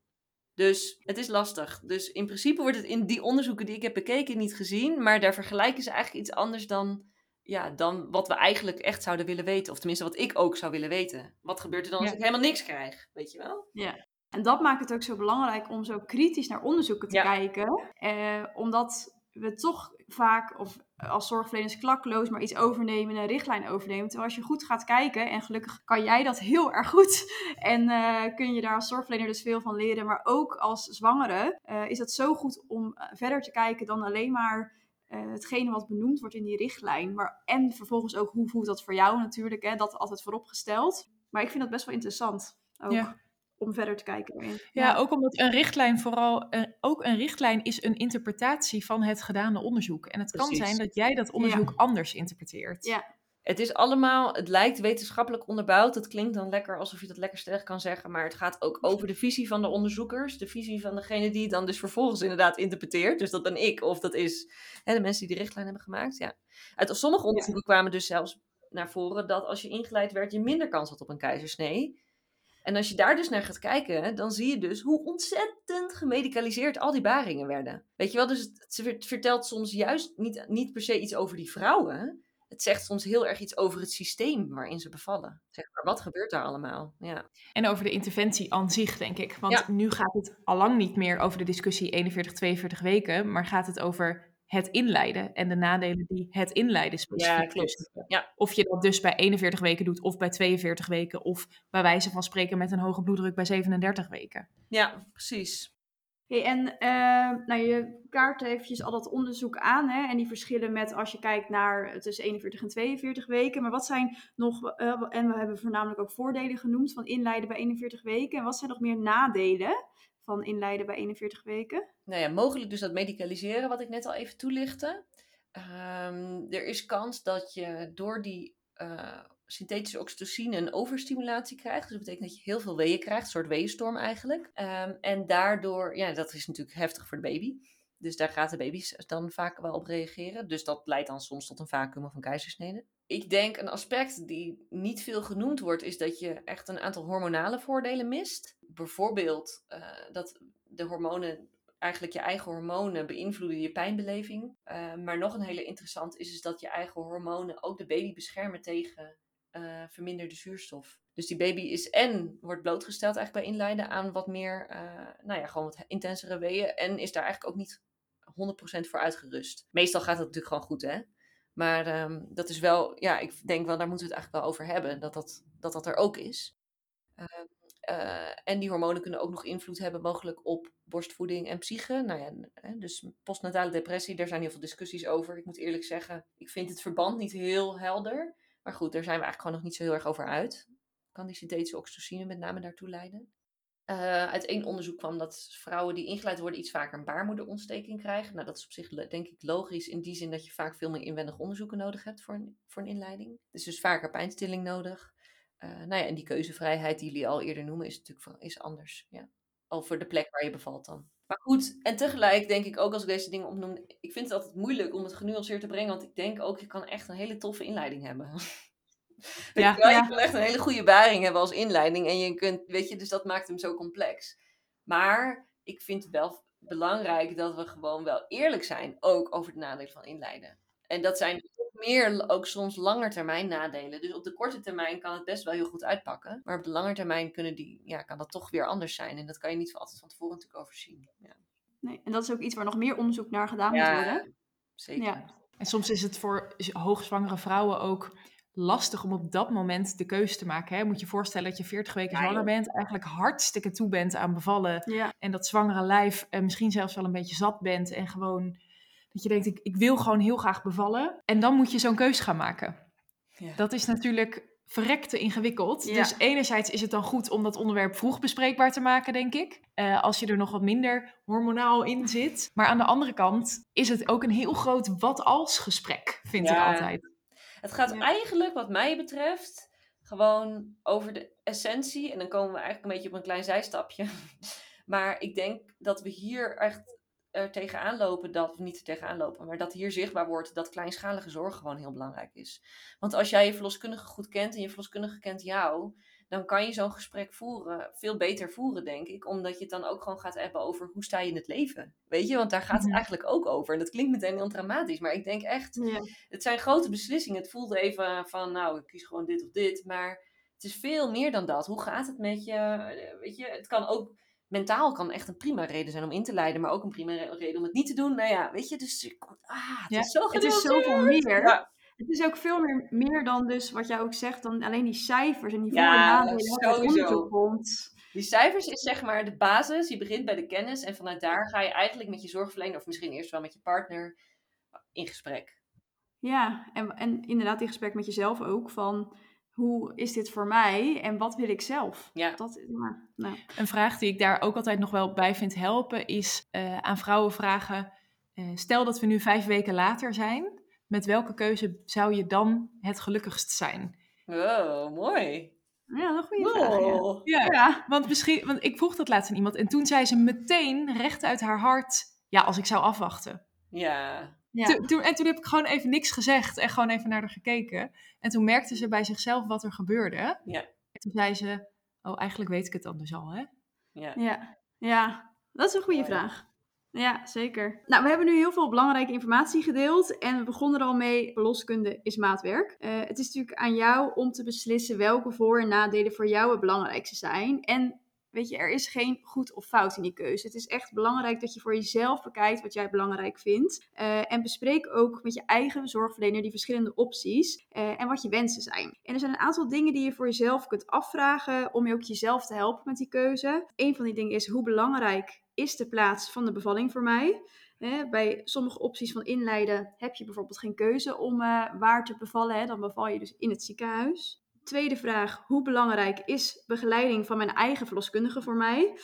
S5: Dus het is lastig. Dus in principe wordt het in die onderzoeken die ik heb bekeken niet gezien. Maar daar vergelijken ze eigenlijk iets anders dan, ja, dan wat we eigenlijk echt zouden willen weten. Of tenminste wat ik ook zou willen weten. Wat gebeurt er dan als ik helemaal niks krijg? Weet je wel?
S4: Ja. En dat maakt het ook zo belangrijk om zo kritisch naar onderzoeken te ja. kijken. Eh, omdat we toch vaak, of als zorgverleners klakloos maar iets overnemen, een richtlijn overnemen. Terwijl als je goed gaat kijken, en gelukkig kan jij dat heel erg goed, <laughs> en uh, kun je daar als zorgverlener dus veel van leren, maar ook als zwangere uh, is het zo goed om eh, verder te kijken dan alleen maar hetgene wat benoemd wordt in die richtlijn. Maar, en vervolgens ook hoe voelt dat voor jou natuurlijk, hè, dat altijd vooropgesteld. Maar ik vind dat best wel interessant. Ook. Ja om verder te kijken.
S3: Ja, ja, ook omdat een richtlijn vooral, ook een richtlijn is een interpretatie van het gedane onderzoek. En het Precies. kan zijn dat jij dat onderzoek ja. anders interpreteert.
S5: Ja. Het is allemaal, het lijkt wetenschappelijk onderbouwd. Het klinkt dan lekker alsof je dat lekker sterk kan zeggen. Maar het gaat ook over de visie van de onderzoekers. De visie van degene die het dan dus vervolgens inderdaad interpreteert. Dus dat ben ik of dat is hè, de mensen die de richtlijn hebben gemaakt. Ja. Uit sommige onderzoeken kwamen dus zelfs naar voren dat als je ingeleid werd, je minder kans had op een keizersnee. En als je daar dus naar gaat kijken, dan zie je dus hoe ontzettend gemedicaliseerd al die baringen werden. Weet je wel, dus het, het vertelt soms juist niet, niet per se iets over die vrouwen. Het zegt soms heel erg iets over het systeem waarin ze bevallen. Zeg maar, wat gebeurt daar allemaal? Ja.
S3: En over de interventie aan zich, denk ik. Want ja. nu gaat het allang niet meer over de discussie 41, 42 weken, maar gaat het over het inleiden en de nadelen die het inleiden specifiek
S5: ja, klopt. Ja.
S3: Of je dat dus bij 41 weken doet of bij 42 weken of bij wijze van spreken met een hoge bloeddruk bij 37 weken.
S5: Ja, precies.
S4: Hey, en uh, nou, je kaart eventjes al dat onderzoek aan hè, en die verschillen met als je kijkt naar tussen 41 en 42 weken. Maar wat zijn nog, uh, en we hebben voornamelijk ook voordelen genoemd van inleiden bij 41 weken. En wat zijn nog meer nadelen van inleiden bij 41 weken?
S5: Nou ja, mogelijk dus dat medicaliseren, wat ik net al even toelichtte. Um, er is kans dat je door die uh, synthetische oxytocine een overstimulatie krijgt. Dus dat betekent dat je heel veel weeën krijgt, een soort weeënstorm eigenlijk. Um, en daardoor, ja, dat is natuurlijk heftig voor de baby. Dus daar gaat de baby dan vaak wel op reageren. Dus dat leidt dan soms tot een vacuüm of een keizersnede. Ik denk een aspect die niet veel genoemd wordt, is dat je echt een aantal hormonale voordelen mist. Bijvoorbeeld uh, dat de hormonen, eigenlijk je eigen hormonen, beïnvloeden je pijnbeleving. Uh, maar nog een hele interessant is, is dat je eigen hormonen ook de baby beschermen tegen uh, verminderde zuurstof. Dus die baby is en wordt blootgesteld eigenlijk bij inleiden aan wat meer, nou ja, gewoon wat intensere weeën. En is daar eigenlijk ook niet 100% voor uitgerust. Meestal gaat het natuurlijk gewoon goed, hè? Maar um, dat is wel, ja, ik denk wel, daar moeten we het eigenlijk wel over hebben, dat dat, dat, dat er ook is. Uh, uh, en die hormonen kunnen ook nog invloed hebben, mogelijk op borstvoeding en psyche. Nou ja, dus postnatale depressie, daar zijn heel veel discussies over. Ik moet eerlijk zeggen, ik vind het verband niet heel helder. Maar goed, daar zijn we eigenlijk gewoon nog niet zo heel erg over uit. Kan die synthetische oxytocine met name daartoe leiden? Uh, uit één onderzoek kwam dat vrouwen die ingeleid worden iets vaker een baarmoederontsteking krijgen. Nou, dat is op zich denk ik logisch in die zin dat je vaak veel meer inwendig onderzoeken nodig hebt voor een, voor een inleiding. Dus dus vaker pijnstilling nodig. Uh, nou ja, en die keuzevrijheid die jullie al eerder noemen is natuurlijk is anders. Ja. Over de plek waar je bevalt dan. Maar goed, en tegelijk denk ik ook als ik deze dingen opnoem, ik vind het altijd moeilijk om het genuanceerd te brengen, want ik denk ook, je kan echt een hele toffe inleiding hebben. <laughs> <laughs>
S3: Ja,
S5: je, wel?
S4: ja.
S5: je kan echt een hele goede baring hebben als inleiding en je kunt, weet je, dus dat maakt hem zo complex. Maar ik vind het wel belangrijk dat we gewoon wel eerlijk zijn, ook over de nadelen van inleiden. En dat zijn meer ook soms langetermijn nadelen. Dus op de korte termijn kan het best wel heel goed uitpakken. Maar op de lange termijn kunnen die, ja, kan dat toch weer anders zijn. En dat kan je niet altijd van tevoren natuurlijk overzien. Ja,
S4: Nee, en dat is ook iets waar nog meer onderzoek naar gedaan moet worden.
S5: zeker.
S4: Ja.
S3: En soms is het voor hoogzwangere vrouwen ook lastig om op dat moment de keuze te maken. Hè? Moet je voorstellen dat je 40 weken
S5: Ja,
S3: zwanger bent, eigenlijk hartstikke toe bent aan bevallen.
S4: Ja.
S3: En dat zwangere lijf eh, misschien zelfs wel een beetje zat bent. En gewoon dat je denkt, ik, ik wil gewoon heel graag bevallen. En dan moet je zo'n keuze gaan maken.
S5: Ja.
S3: Dat is natuurlijk verrekte ingewikkeld.
S4: Ja.
S3: Dus enerzijds is het dan goed om dat onderwerp vroeg bespreekbaar te maken, denk ik. Eh, als je er nog wat minder hormonaal in zit. Maar aan de andere kant is het ook een heel groot wat-als gesprek, vind
S5: Ja.
S3: ik altijd.
S5: Het gaat
S4: Ja.
S5: eigenlijk, wat mij betreft, gewoon over de essentie. En dan komen we eigenlijk een beetje op een klein zijstapje. <laughs> Maar ik denk dat we hier echt er tegenaan lopen dat, of niet er tegenaan lopen, maar dat hier zichtbaar wordt dat kleinschalige zorg gewoon heel belangrijk is. Want als jij je verloskundige goed kent en je verloskundige kent jou, dan kan je zo'n gesprek voeren, veel beter voeren, denk ik. Omdat je het dan ook gewoon gaat hebben over hoe sta je in het leven. Weet je, want daar gaat het eigenlijk ook over. En dat klinkt meteen heel dramatisch, maar ik denk echt,
S4: Ja.
S5: het zijn grote beslissingen. Het voelt even van, nou, ik kies gewoon dit of dit. Maar het is veel meer dan dat. Hoe gaat het met je? Weet je, het kan ook, mentaal kan echt een prima reden zijn om in te leiden. Maar ook een prima re- reden om het niet te doen. Nou ja, weet je, dus, ah, het
S3: Ja,
S5: is zo
S4: Het is zoveel meer.
S5: Ja.
S4: Het is ook veel meer, meer dan dus wat jij ook zegt, dan alleen die cijfers en die
S5: Ja,
S4: voor- en nadelen uit
S5: sowieso.
S4: komt.
S5: Die cijfers is zeg maar de basis. Je begint bij de kennis. En vanuit daar ga je eigenlijk met je zorgverlener, of misschien eerst wel met je partner, in gesprek.
S4: Ja, en, en inderdaad in gesprek met jezelf ook van hoe is dit voor mij en wat wil ik zelf?
S5: Ja.
S4: Dat, ja, nou,
S3: Een vraag die ik daar ook altijd nog wel bij vind helpen is eh, aan vrouwen vragen: eh, stel dat we nu vijf weken later zijn, met welke keuze zou je dan het gelukkigst zijn?
S5: Wow, mooi.
S4: ja, dat is een goede vraag. Ja.
S3: Ja,
S4: Ja.
S3: want misschien, want ik vroeg dat laatst aan iemand en toen zei ze meteen recht uit haar hart: ja, als ik zou afwachten.
S5: Ja.
S4: Ja.
S3: Toen, toen- en toen heb ik gewoon even niks gezegd en gewoon even naar haar gekeken. En toen merkte ze bij zichzelf wat er gebeurde.
S5: Ja.
S3: En toen zei ze: oh, eigenlijk weet ik het dan dus al, hè?
S5: Ja.
S4: Ja. ja, dat is een goede
S5: Oh ja.
S4: vraag. Ja, zeker. Nou, we hebben nu heel veel belangrijke informatie gedeeld en we begonnen er al mee, verloskunde is maatwerk. Eh, het is natuurlijk aan jou om te beslissen welke voor- en nadelen voor jou het belangrijkste zijn. En weet je, er is geen goed of fout in die keuze. Het is echt belangrijk dat je voor jezelf bekijkt wat jij belangrijk vindt. Eh, en bespreek ook met je eigen zorgverlener die verschillende opties eh, en wat je wensen zijn. En er zijn een aantal dingen die je voor jezelf kunt afvragen om je ook jezelf te helpen met die keuze. Een van die dingen is hoe belangrijk is de plaats van de bevalling voor mij? Hè, bij sommige opties van inleiden heb je bijvoorbeeld geen keuze om eh, waar te bevallen. Hè? Dan beval je dus in het ziekenhuis. Tweede vraag, hoe belangrijk is begeleiding van mijn eigen verloskundige voor mij?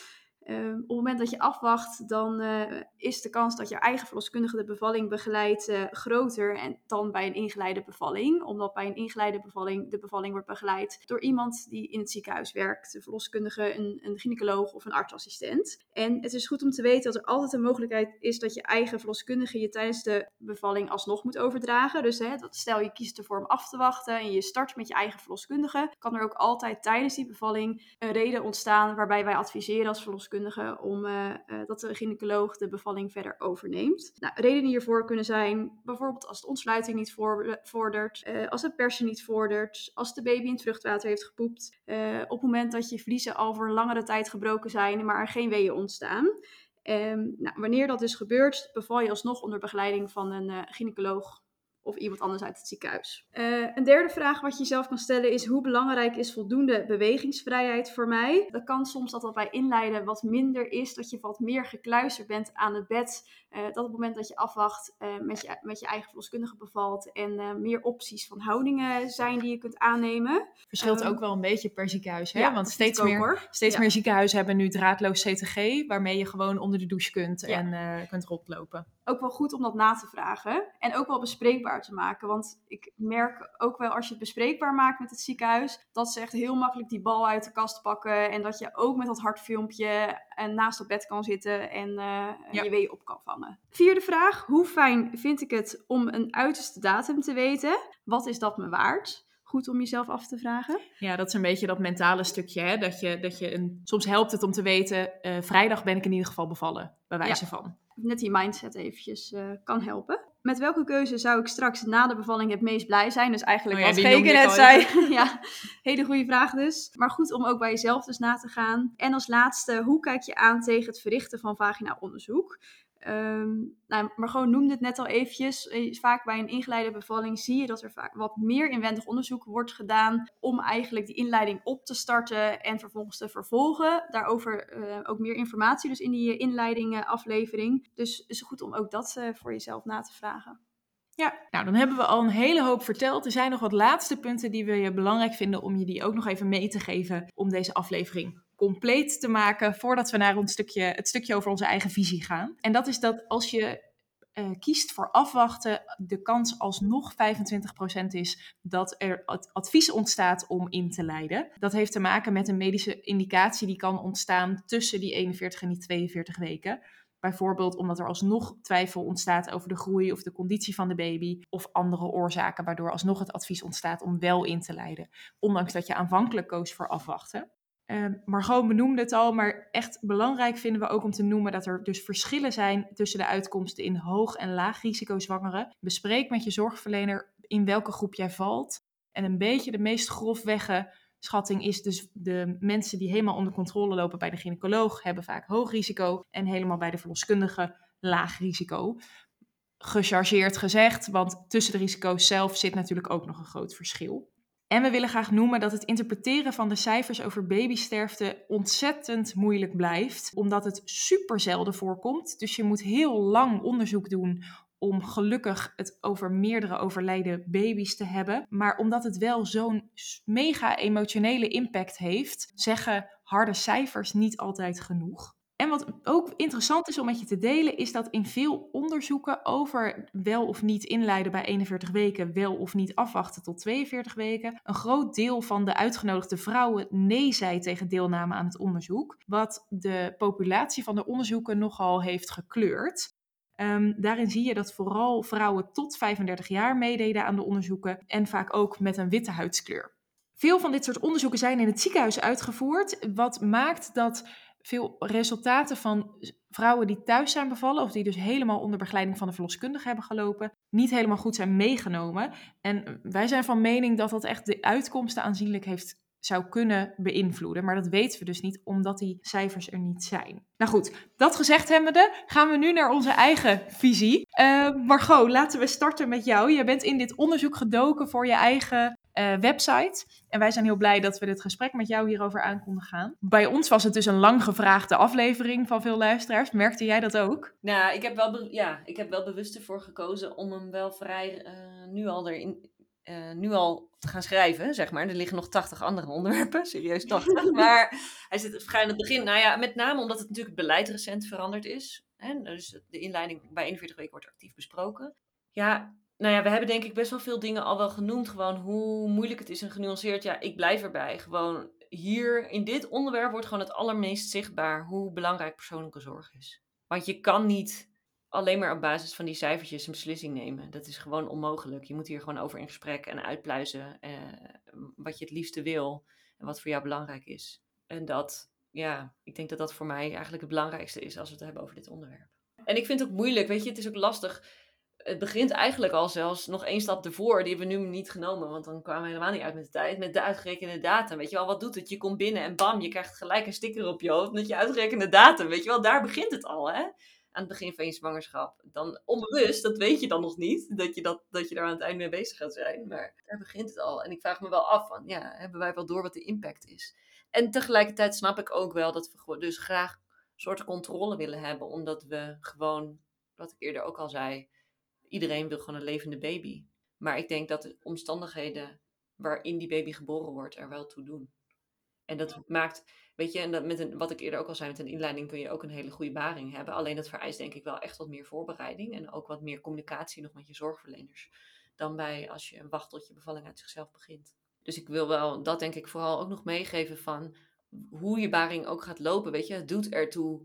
S4: Ehm, op het moment dat je afwacht, dan eh, is de kans dat je eigen verloskundige de bevalling begeleidt eh, groter en dan bij een ingeleide bevalling. Omdat bij een ingeleide bevalling de bevalling wordt begeleid door iemand die in het ziekenhuis werkt. Een verloskundige, een, een gynaecoloog of een artsassistent. En het is goed om te weten dat er altijd een mogelijkheid is dat je eigen verloskundige je tijdens de bevalling alsnog moet overdragen. Dus hè, dat stel je kiest ervoor om af te wachten en je start met je eigen verloskundige, kan er ook altijd tijdens die bevalling een reden ontstaan waarbij wij adviseren als verloskundige om eh, eh, dat de gynaecoloog de bevalling verder overneemt. Nou, redenen hiervoor kunnen zijn bijvoorbeeld als de ontsluiting niet vordert, eh, als het persen niet vordert, als de baby in het vruchtwater heeft gepoept, op het moment dat je vliezen al voor langere tijd gebroken zijn, maar er geen weeën ontstaan. Ehm, nou, wanneer dat dus gebeurt, beval je alsnog onder begeleiding van een gynaecoloog of iemand anders uit het ziekenhuis. Eh, een derde vraag wat je jezelf kan stellen is hoe belangrijk is voldoende bewegingsvrijheid voor mij? Dat kan soms dat dat bij inleiden wat minder is, dat je wat meer gekluisterd bent aan het bed, eh, dat op het moment dat je afwacht eh, met, je, met je eigen verloskundige bevalt en eh, meer opties van houdingen zijn die je kunt aannemen.
S3: Verschilt
S4: Ehm,
S3: ook wel een beetje per ziekenhuis, hè?
S4: Ja,
S3: Want steeds meer,
S4: hoor.
S3: steeds
S4: Ja.
S3: meer ziekenhuizen hebben nu draadloos CTG, waarmee je gewoon onder de douche kunt
S4: Ja.
S3: en eh, kunt rondlopen.
S4: Ook wel goed om dat na te vragen. En ook wel bespreekbaar te maken. Want ik merk ook wel als je het bespreekbaar maakt met het ziekenhuis, dat ze echt heel makkelijk die bal uit de kast pakken. En dat je ook met dat hartfilmpje en naast op bed kan zitten en uh,
S3: Ja.
S4: je wee op kan vangen. Vierde vraag. Hoe fijn vind ik het om een uiterste datum te weten? Wat is dat me waard? Goed om jezelf af te vragen.
S3: Ja, dat is een beetje dat mentale stukje. Hè? Dat je, dat je een, soms helpt het om te weten, eh, vrijdag ben ik in ieder geval bevallen, bij wijze van.
S4: Net die mindset eventjes eh, kan helpen. Met welke keuze zou ik straks na de bevalling het meest blij zijn? Dus eigenlijk
S3: Oh ja,
S4: wat Geke net zei. <laughs> ja, hele goede vraag dus. Maar goed om ook bij jezelf dus na te gaan. En als laatste, hoe kijk je aan tegen het verrichten van vagina-onderzoek? Ehm nou, Margot noemde het net al eventjes. Eh, Vaak bij een ingeleide bevalling zie je dat er vaak wat meer inwendig onderzoek wordt gedaan om eigenlijk die inleiding op te starten en vervolgens te vervolgen. Daarover eh, ook meer informatie dus in die inleiding eh, aflevering. Dus het is goed om ook dat voor jezelf na te vragen.
S3: Ja, nou dan hebben we al een hele hoop verteld. Er zijn nog wat laatste punten die we belangrijk vinden om je die ook nog even mee te geven om deze aflevering compleet te maken voordat we naar ons stukje, het stukje over onze eigen visie gaan. En dat is dat als je eh, kiest voor afwachten, de kans alsnog 25% is dat er ad- advies ontstaat om in te leiden. Dat heeft te maken met een medische indicatie die kan ontstaan tussen die 41 en die 42 weken. Bijvoorbeeld omdat er alsnog twijfel ontstaat over de groei of de conditie van de baby of andere oorzaken waardoor alsnog het advies ontstaat om wel in te leiden. Ondanks dat je aanvankelijk koos voor afwachten. Uh, Margot benoemde het al, maar echt belangrijk vinden we ook om te noemen dat er dus verschillen zijn tussen de uitkomsten in hoog en laag risico zwangeren. Bespreek met je zorgverlener in welke groep jij valt. En een beetje de meest grofwegge schatting is dus de mensen die helemaal onder controle lopen bij de gynaecoloog hebben vaak hoog risico en helemaal bij de verloskundige laag risico. Gechargeerd gezegd, want tussen de risico's zelf zit natuurlijk ook nog een groot verschil. En we willen graag noemen dat het interpreteren van de cijfers over babysterfte ontzettend moeilijk blijft, omdat het super zelden voorkomt. Dus je moet heel lang onderzoek doen om gelukkig het over meerdere overlijden baby's te hebben. Maar omdat het wel zo'n mega emotionele impact heeft, zeggen harde cijfers niet altijd genoeg. En wat ook interessant is om met je te delen, is dat in veel onderzoeken over wel of niet inleiden bij 41 weken, wel of niet afwachten tot 42 weken, een groot deel van de uitgenodigde vrouwen nee zei tegen deelname aan het onderzoek, wat de populatie van de onderzoeken nogal heeft gekleurd. Um, daarin zie je dat vooral vrouwen tot 35 jaar meededen aan de onderzoeken en vaak ook met een witte huidskleur. Veel van dit soort onderzoeken zijn in het ziekenhuis uitgevoerd, wat maakt dat veel resultaten van vrouwen die thuis zijn bevallen, of die dus helemaal onder begeleiding van de verloskundige hebben gelopen, niet helemaal goed zijn meegenomen. En wij zijn van mening dat dat echt de uitkomsten aanzienlijk heeft zou kunnen beïnvloeden. Maar dat weten we dus niet, omdat die cijfers er niet zijn. Nou goed, dat gezegd hebbende, gaan we nu naar onze eigen visie. Uh, Margot, laten we starten met jou. Jij bent in dit onderzoek gedoken voor je eigen uh, website. En wij zijn heel blij dat we dit gesprek met jou hierover aan konden gaan. Bij ons was het dus een lang gevraagde aflevering van veel luisteraars. Merkte jij dat ook?
S5: Nou, ik heb wel, ja, ik heb wel bewust ervoor gekozen om hem wel vrij uh, nu al erin uh, nu al te gaan schrijven, zeg maar. Er liggen nog 80 andere onderwerpen, <laughs> serieus 80. <laughs> maar hij zit vrij aan het begin. Nou ja, met name omdat het natuurlijk het beleid recent veranderd is. Hè? Dus de inleiding bij 41 weken wordt actief besproken. Ja, nou ja, we hebben denk ik best wel veel dingen al wel genoemd. Gewoon hoe moeilijk het is en genuanceerd. Ja, ik blijf erbij. Gewoon hier in dit onderwerp wordt gewoon het allermeest zichtbaar hoe belangrijk persoonlijke zorg is. Want je kan niet alleen maar op basis van die cijfertjes een beslissing nemen. Dat is gewoon onmogelijk. Je moet hier gewoon over in gesprek en uitpluizen eh, wat je het liefste wil en wat voor jou belangrijk is. En dat, ja, ik denk dat dat voor mij eigenlijk het belangrijkste is als we het hebben over dit onderwerp. En ik vind het ook moeilijk, weet je, het is ook lastig. Het begint eigenlijk al zelfs nog één stap ervoor, die hebben we nu niet genomen, want dan kwamen we helemaal niet uit met de tijd, met de uitgerekende datum. Weet je wel, wat doet het? Je komt binnen en bam, je krijgt gelijk een sticker op je hoofd met je uitgerekende datum. Weet je wel, daar begint het al, hè? aan het begin van je zwangerschap. Dan onbewust, dat weet je dan nog niet, dat je, dat, dat je daar aan het eind mee bezig gaat zijn. Maar daar begint het al. En ik vraag me wel af van, ja, hebben wij wel door wat de impact is? En tegelijkertijd snap ik ook wel dat we dus graag een soort controle willen hebben. Omdat we gewoon, wat ik eerder ook al zei, iedereen wil gewoon een levende baby. Maar ik denk dat de omstandigheden waarin die baby geboren wordt er wel toe doen. En dat maakt Weet je, en dat met een, wat ik eerder ook al zei, met een inleiding kun je ook een hele goede baring hebben. Alleen dat vereist denk ik wel echt wat meer voorbereiding en ook wat meer communicatie nog met je zorgverleners. Dan bij als je wacht tot je bevalling uit zichzelf begint. Dus ik wil wel dat denk ik vooral ook nog meegeven van hoe je baring ook gaat lopen. Weet je, het doet ertoe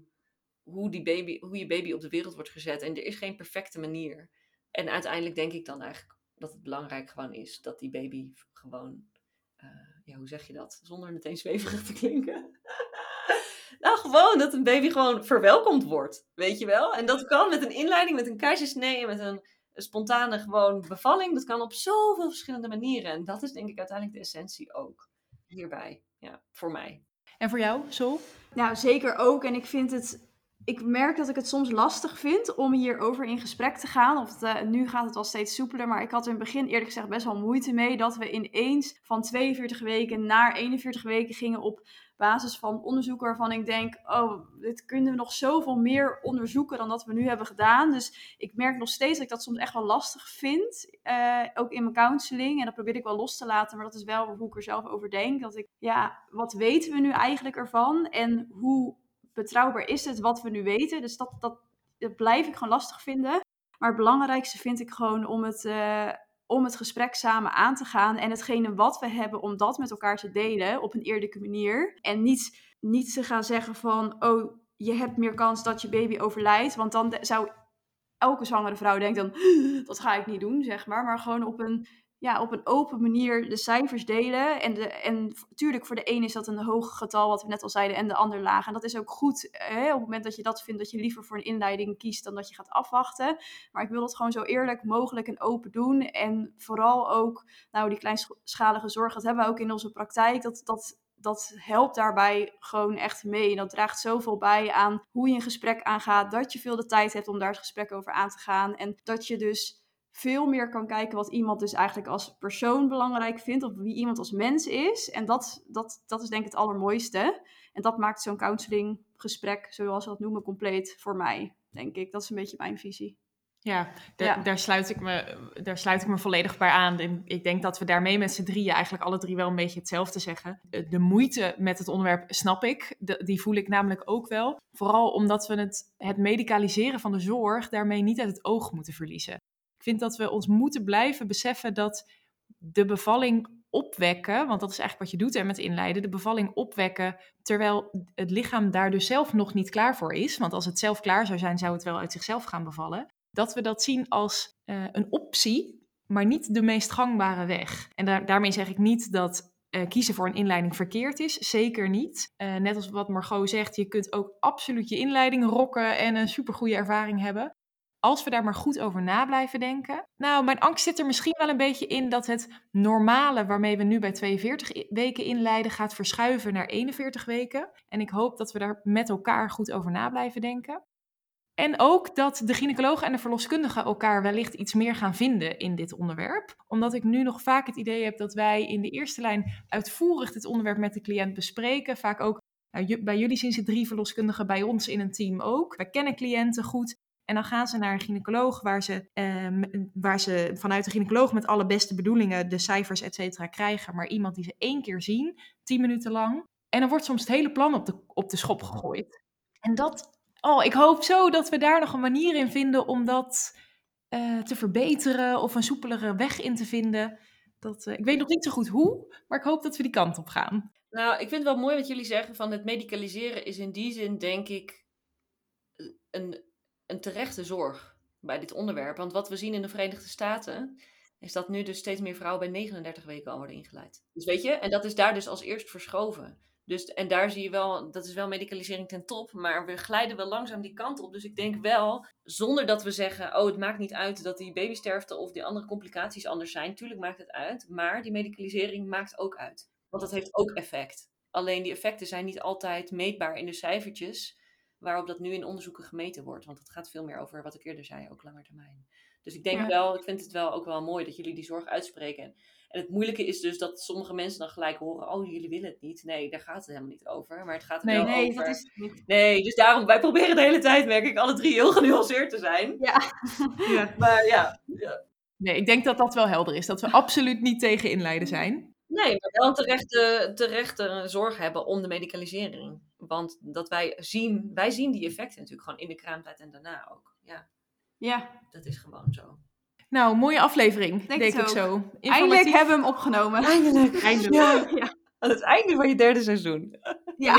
S5: hoe, die baby, hoe je baby op de wereld wordt gezet. En er is geen perfecte manier. En uiteindelijk denk ik dan eigenlijk dat het belangrijk gewoon is dat die baby gewoon, uh, ja, hoe zeg je dat? Zonder meteen zweverig te klinken. <laughs> nou, gewoon dat een baby gewoon verwelkomd wordt, weet je wel? En dat kan met een inleiding, met een keizersnee, met een, een spontane gewoon bevalling. Dat kan op zoveel verschillende manieren. En dat is denk ik uiteindelijk de essentie ook hierbij. Ja, voor mij.
S3: En voor jou, Sol?
S4: Nou, zeker ook. En ik vind het ik merk dat ik het soms lastig vind om hierover in gesprek te gaan. Of uh, nu gaat het wel steeds soepeler, maar ik had in het begin eerlijk gezegd best wel moeite mee dat we ineens van 42 weken naar 41 weken gingen op basis van onderzoeken waarvan ik denk, oh, dit kunnen we nog zoveel meer onderzoeken dan dat we nu hebben gedaan. Dus ik merk nog steeds dat ik dat soms echt wel lastig vind, uh, ook in mijn counseling. En dat probeer ik wel los te laten, maar dat is wel hoe ik er zelf over denk. Dat ik, ja, wat weten we nu eigenlijk ervan en hoe betrouwbaar is het wat we nu weten. Dus dat, dat, blijf ik gewoon lastig vinden. Maar het belangrijkste vind ik gewoon om het, uh, om het gesprek samen aan te gaan. En hetgene wat we hebben, om dat met elkaar te delen op een eerlijke manier. En niet, niet te gaan zeggen van, oh, je hebt meer kans dat je baby overlijdt. Want dan zou elke zwangere vrouw denken dan, dat ga ik niet doen, zeg maar. Maar gewoon op een ja, op een open manier de cijfers delen. En, de, en natuurlijk, voor de een is dat een hoog getal, wat we net al zeiden, en de ander laag. En dat is ook goed. Hè? Op het moment dat je dat vindt, dat je liever voor een inleiding kiest dan dat je gaat afwachten. Maar ik wil het gewoon zo eerlijk mogelijk en open doen. En vooral ook, nou, die kleinschalige zorg, dat hebben we ook in onze praktijk. Dat, dat, dat helpt daarbij gewoon echt mee. En dat draagt zoveel bij aan hoe je een gesprek aangaat. Dat je veel de tijd hebt om daar het gesprek over aan te gaan. En dat je dus veel meer kan kijken wat iemand dus eigenlijk als persoon belangrijk vindt, of wie iemand als mens is. En dat, dat, dat is denk ik het allermooiste. En dat maakt zo'n counselinggesprek, zoals we dat noemen, compleet voor mij, denk ik. Dat is een beetje mijn visie.
S3: Ja, Daar, sluit ik me, daar sluit ik me volledig bij aan. En ik denk dat we daarmee met z'n drieën eigenlijk alle drie wel een beetje hetzelfde zeggen. De moeite met het onderwerp snap ik. die voel ik namelijk ook wel. Vooral omdat we het, het medicaliseren van de zorg daarmee niet uit het oog moeten verliezen. Ik vind dat we ons moeten blijven beseffen dat de bevalling opwekken, want dat is eigenlijk wat je doet hè, met inleiden, de bevalling opwekken, terwijl het lichaam daar dus zelf nog niet klaar voor is. Want als het zelf klaar zou zijn, zou het wel uit zichzelf gaan bevallen. Dat we dat zien als uh, een optie, maar niet de meest gangbare weg. En daar, daarmee zeg ik niet dat uh, kiezen voor een inleiding verkeerd is. Zeker niet. Uh, net als wat Margot zegt, je kunt ook absoluut je inleiding rocken en een supergoeie ervaring hebben als we daar maar goed over na blijven denken. Nou, mijn angst zit er misschien wel een beetje in dat het normale waarmee we nu bij 42 weken inleiden gaat verschuiven naar 41 weken. En ik hoop dat we daar met elkaar goed over na blijven denken. En ook dat de gynaecoloog en de verloskundige elkaar wellicht iets meer gaan vinden in dit onderwerp. Omdat ik nu nog vaak het idee heb dat wij in de eerste lijn uitvoerig dit onderwerp met de cliënt bespreken. Vaak ook, nou, bij jullie zien ze drie verloskundigen, bij ons in een team ook. Wij kennen cliënten goed. En dan gaan ze naar een gynaecoloog waar ze, eh, waar ze vanuit de gynaecoloog met alle beste bedoelingen de cijfers, et cetera, krijgen. Maar iemand die ze één keer zien, tien minuten lang. En dan wordt soms het hele plan op de, op de schop gegooid. En dat, oh, ik hoop zo dat we daar nog een manier in vinden om dat uh, te verbeteren of een soepelere weg in te vinden. Dat, uh, ik weet nog niet zo goed hoe, maar ik hoop dat we die kant op gaan.
S5: Nou, ik vind het wel mooi wat jullie zeggen van het medicaliseren is in die zin, denk ik, een, een terechte zorg bij dit onderwerp. Want wat we zien in de Verenigde Staten, is dat nu dus steeds meer vrouwen bij 39 weken al worden ingeleid. Dus weet je, en dat is daar dus als eerst verschoven. Dus, en daar zie je wel, dat is wel medicalisering ten top, maar we glijden wel langzaam die kant op. Dus ik denk wel, zonder dat we zeggen, oh het maakt niet uit dat die babysterfte of die andere complicaties anders zijn. Tuurlijk maakt het uit, maar die medicalisering maakt ook uit. Want dat heeft ook effect. Alleen die effecten zijn niet altijd meetbaar in de cijfertjes waarop dat nu in onderzoeken gemeten wordt. Want het gaat veel meer over wat ik eerder zei, ook langer termijn. Dus ik denk wel, ik vind het wel ook wel mooi dat jullie die zorg uitspreken. En het moeilijke is dus dat sommige mensen dan gelijk horen: oh, jullie willen het niet. Nee, daar gaat het helemaal niet over. Maar het gaat er
S4: nee,
S5: wel
S4: nee,
S5: over.
S4: Dat is het niet.
S5: Nee, dus daarom, wij proberen de hele tijd, merk ik, alle drie heel genuanceerd te zijn.
S4: Ja. <laughs>
S5: ja. Maar ja, ja.
S3: Nee, ik denk dat dat wel helder is. Dat we absoluut niet tegen inleiden zijn.
S5: Nee, maar wel een terechte, terechte zorg hebben om de medicalisering. Want dat wij zien, wij zien die effecten natuurlijk gewoon in de kraamtijd en daarna ook. Ja,
S4: Ja,
S5: dat is gewoon zo.
S3: Nou, mooie aflevering,
S4: Denk
S3: ik zo.
S4: eindelijk hebben we hem opgenomen.
S5: Eindelijk. <laughs>
S3: Eindelijk.
S5: Ja,
S4: Ja.
S5: aan het einde van je derde seizoen.
S4: Ja.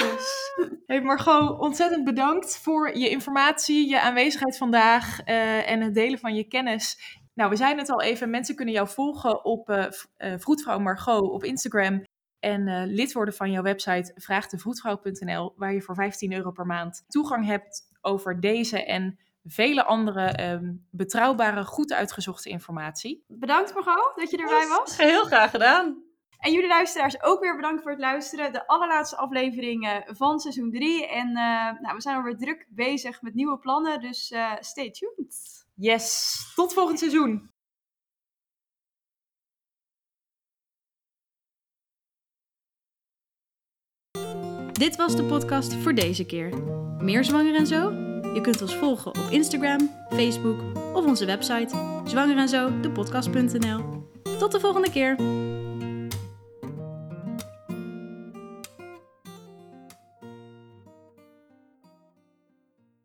S3: Hey Margot, ontzettend bedankt voor je informatie, je aanwezigheid vandaag eh, en het delen van je kennis. Nou, we zeiden het al even, mensen kunnen jou volgen op eh eh, Vroedvrouw Margot op Instagram en eh, lid worden van jouw website vraagdevroedvrouw.nl, waar je voor 15 euro per maand toegang hebt over deze en vele andere ehm, betrouwbare, goed uitgezochte informatie.
S4: Bedankt Margot dat je erbij was.
S5: Heel graag gedaan.
S4: En jullie luisteraars ook weer bedankt voor het luisteren. De allerlaatste aflevering eh, van seizoen 3. En eh, nou, we zijn alweer druk bezig met nieuwe plannen, dus eh, stay tuned.
S3: Yes, tot volgend seizoen!
S1: Dit was de podcast voor deze keer. Meer zwanger en zo? Je kunt ons volgen op Instagram, Facebook of onze website zwangerenzo, de podcast.nl. Tot de volgende keer.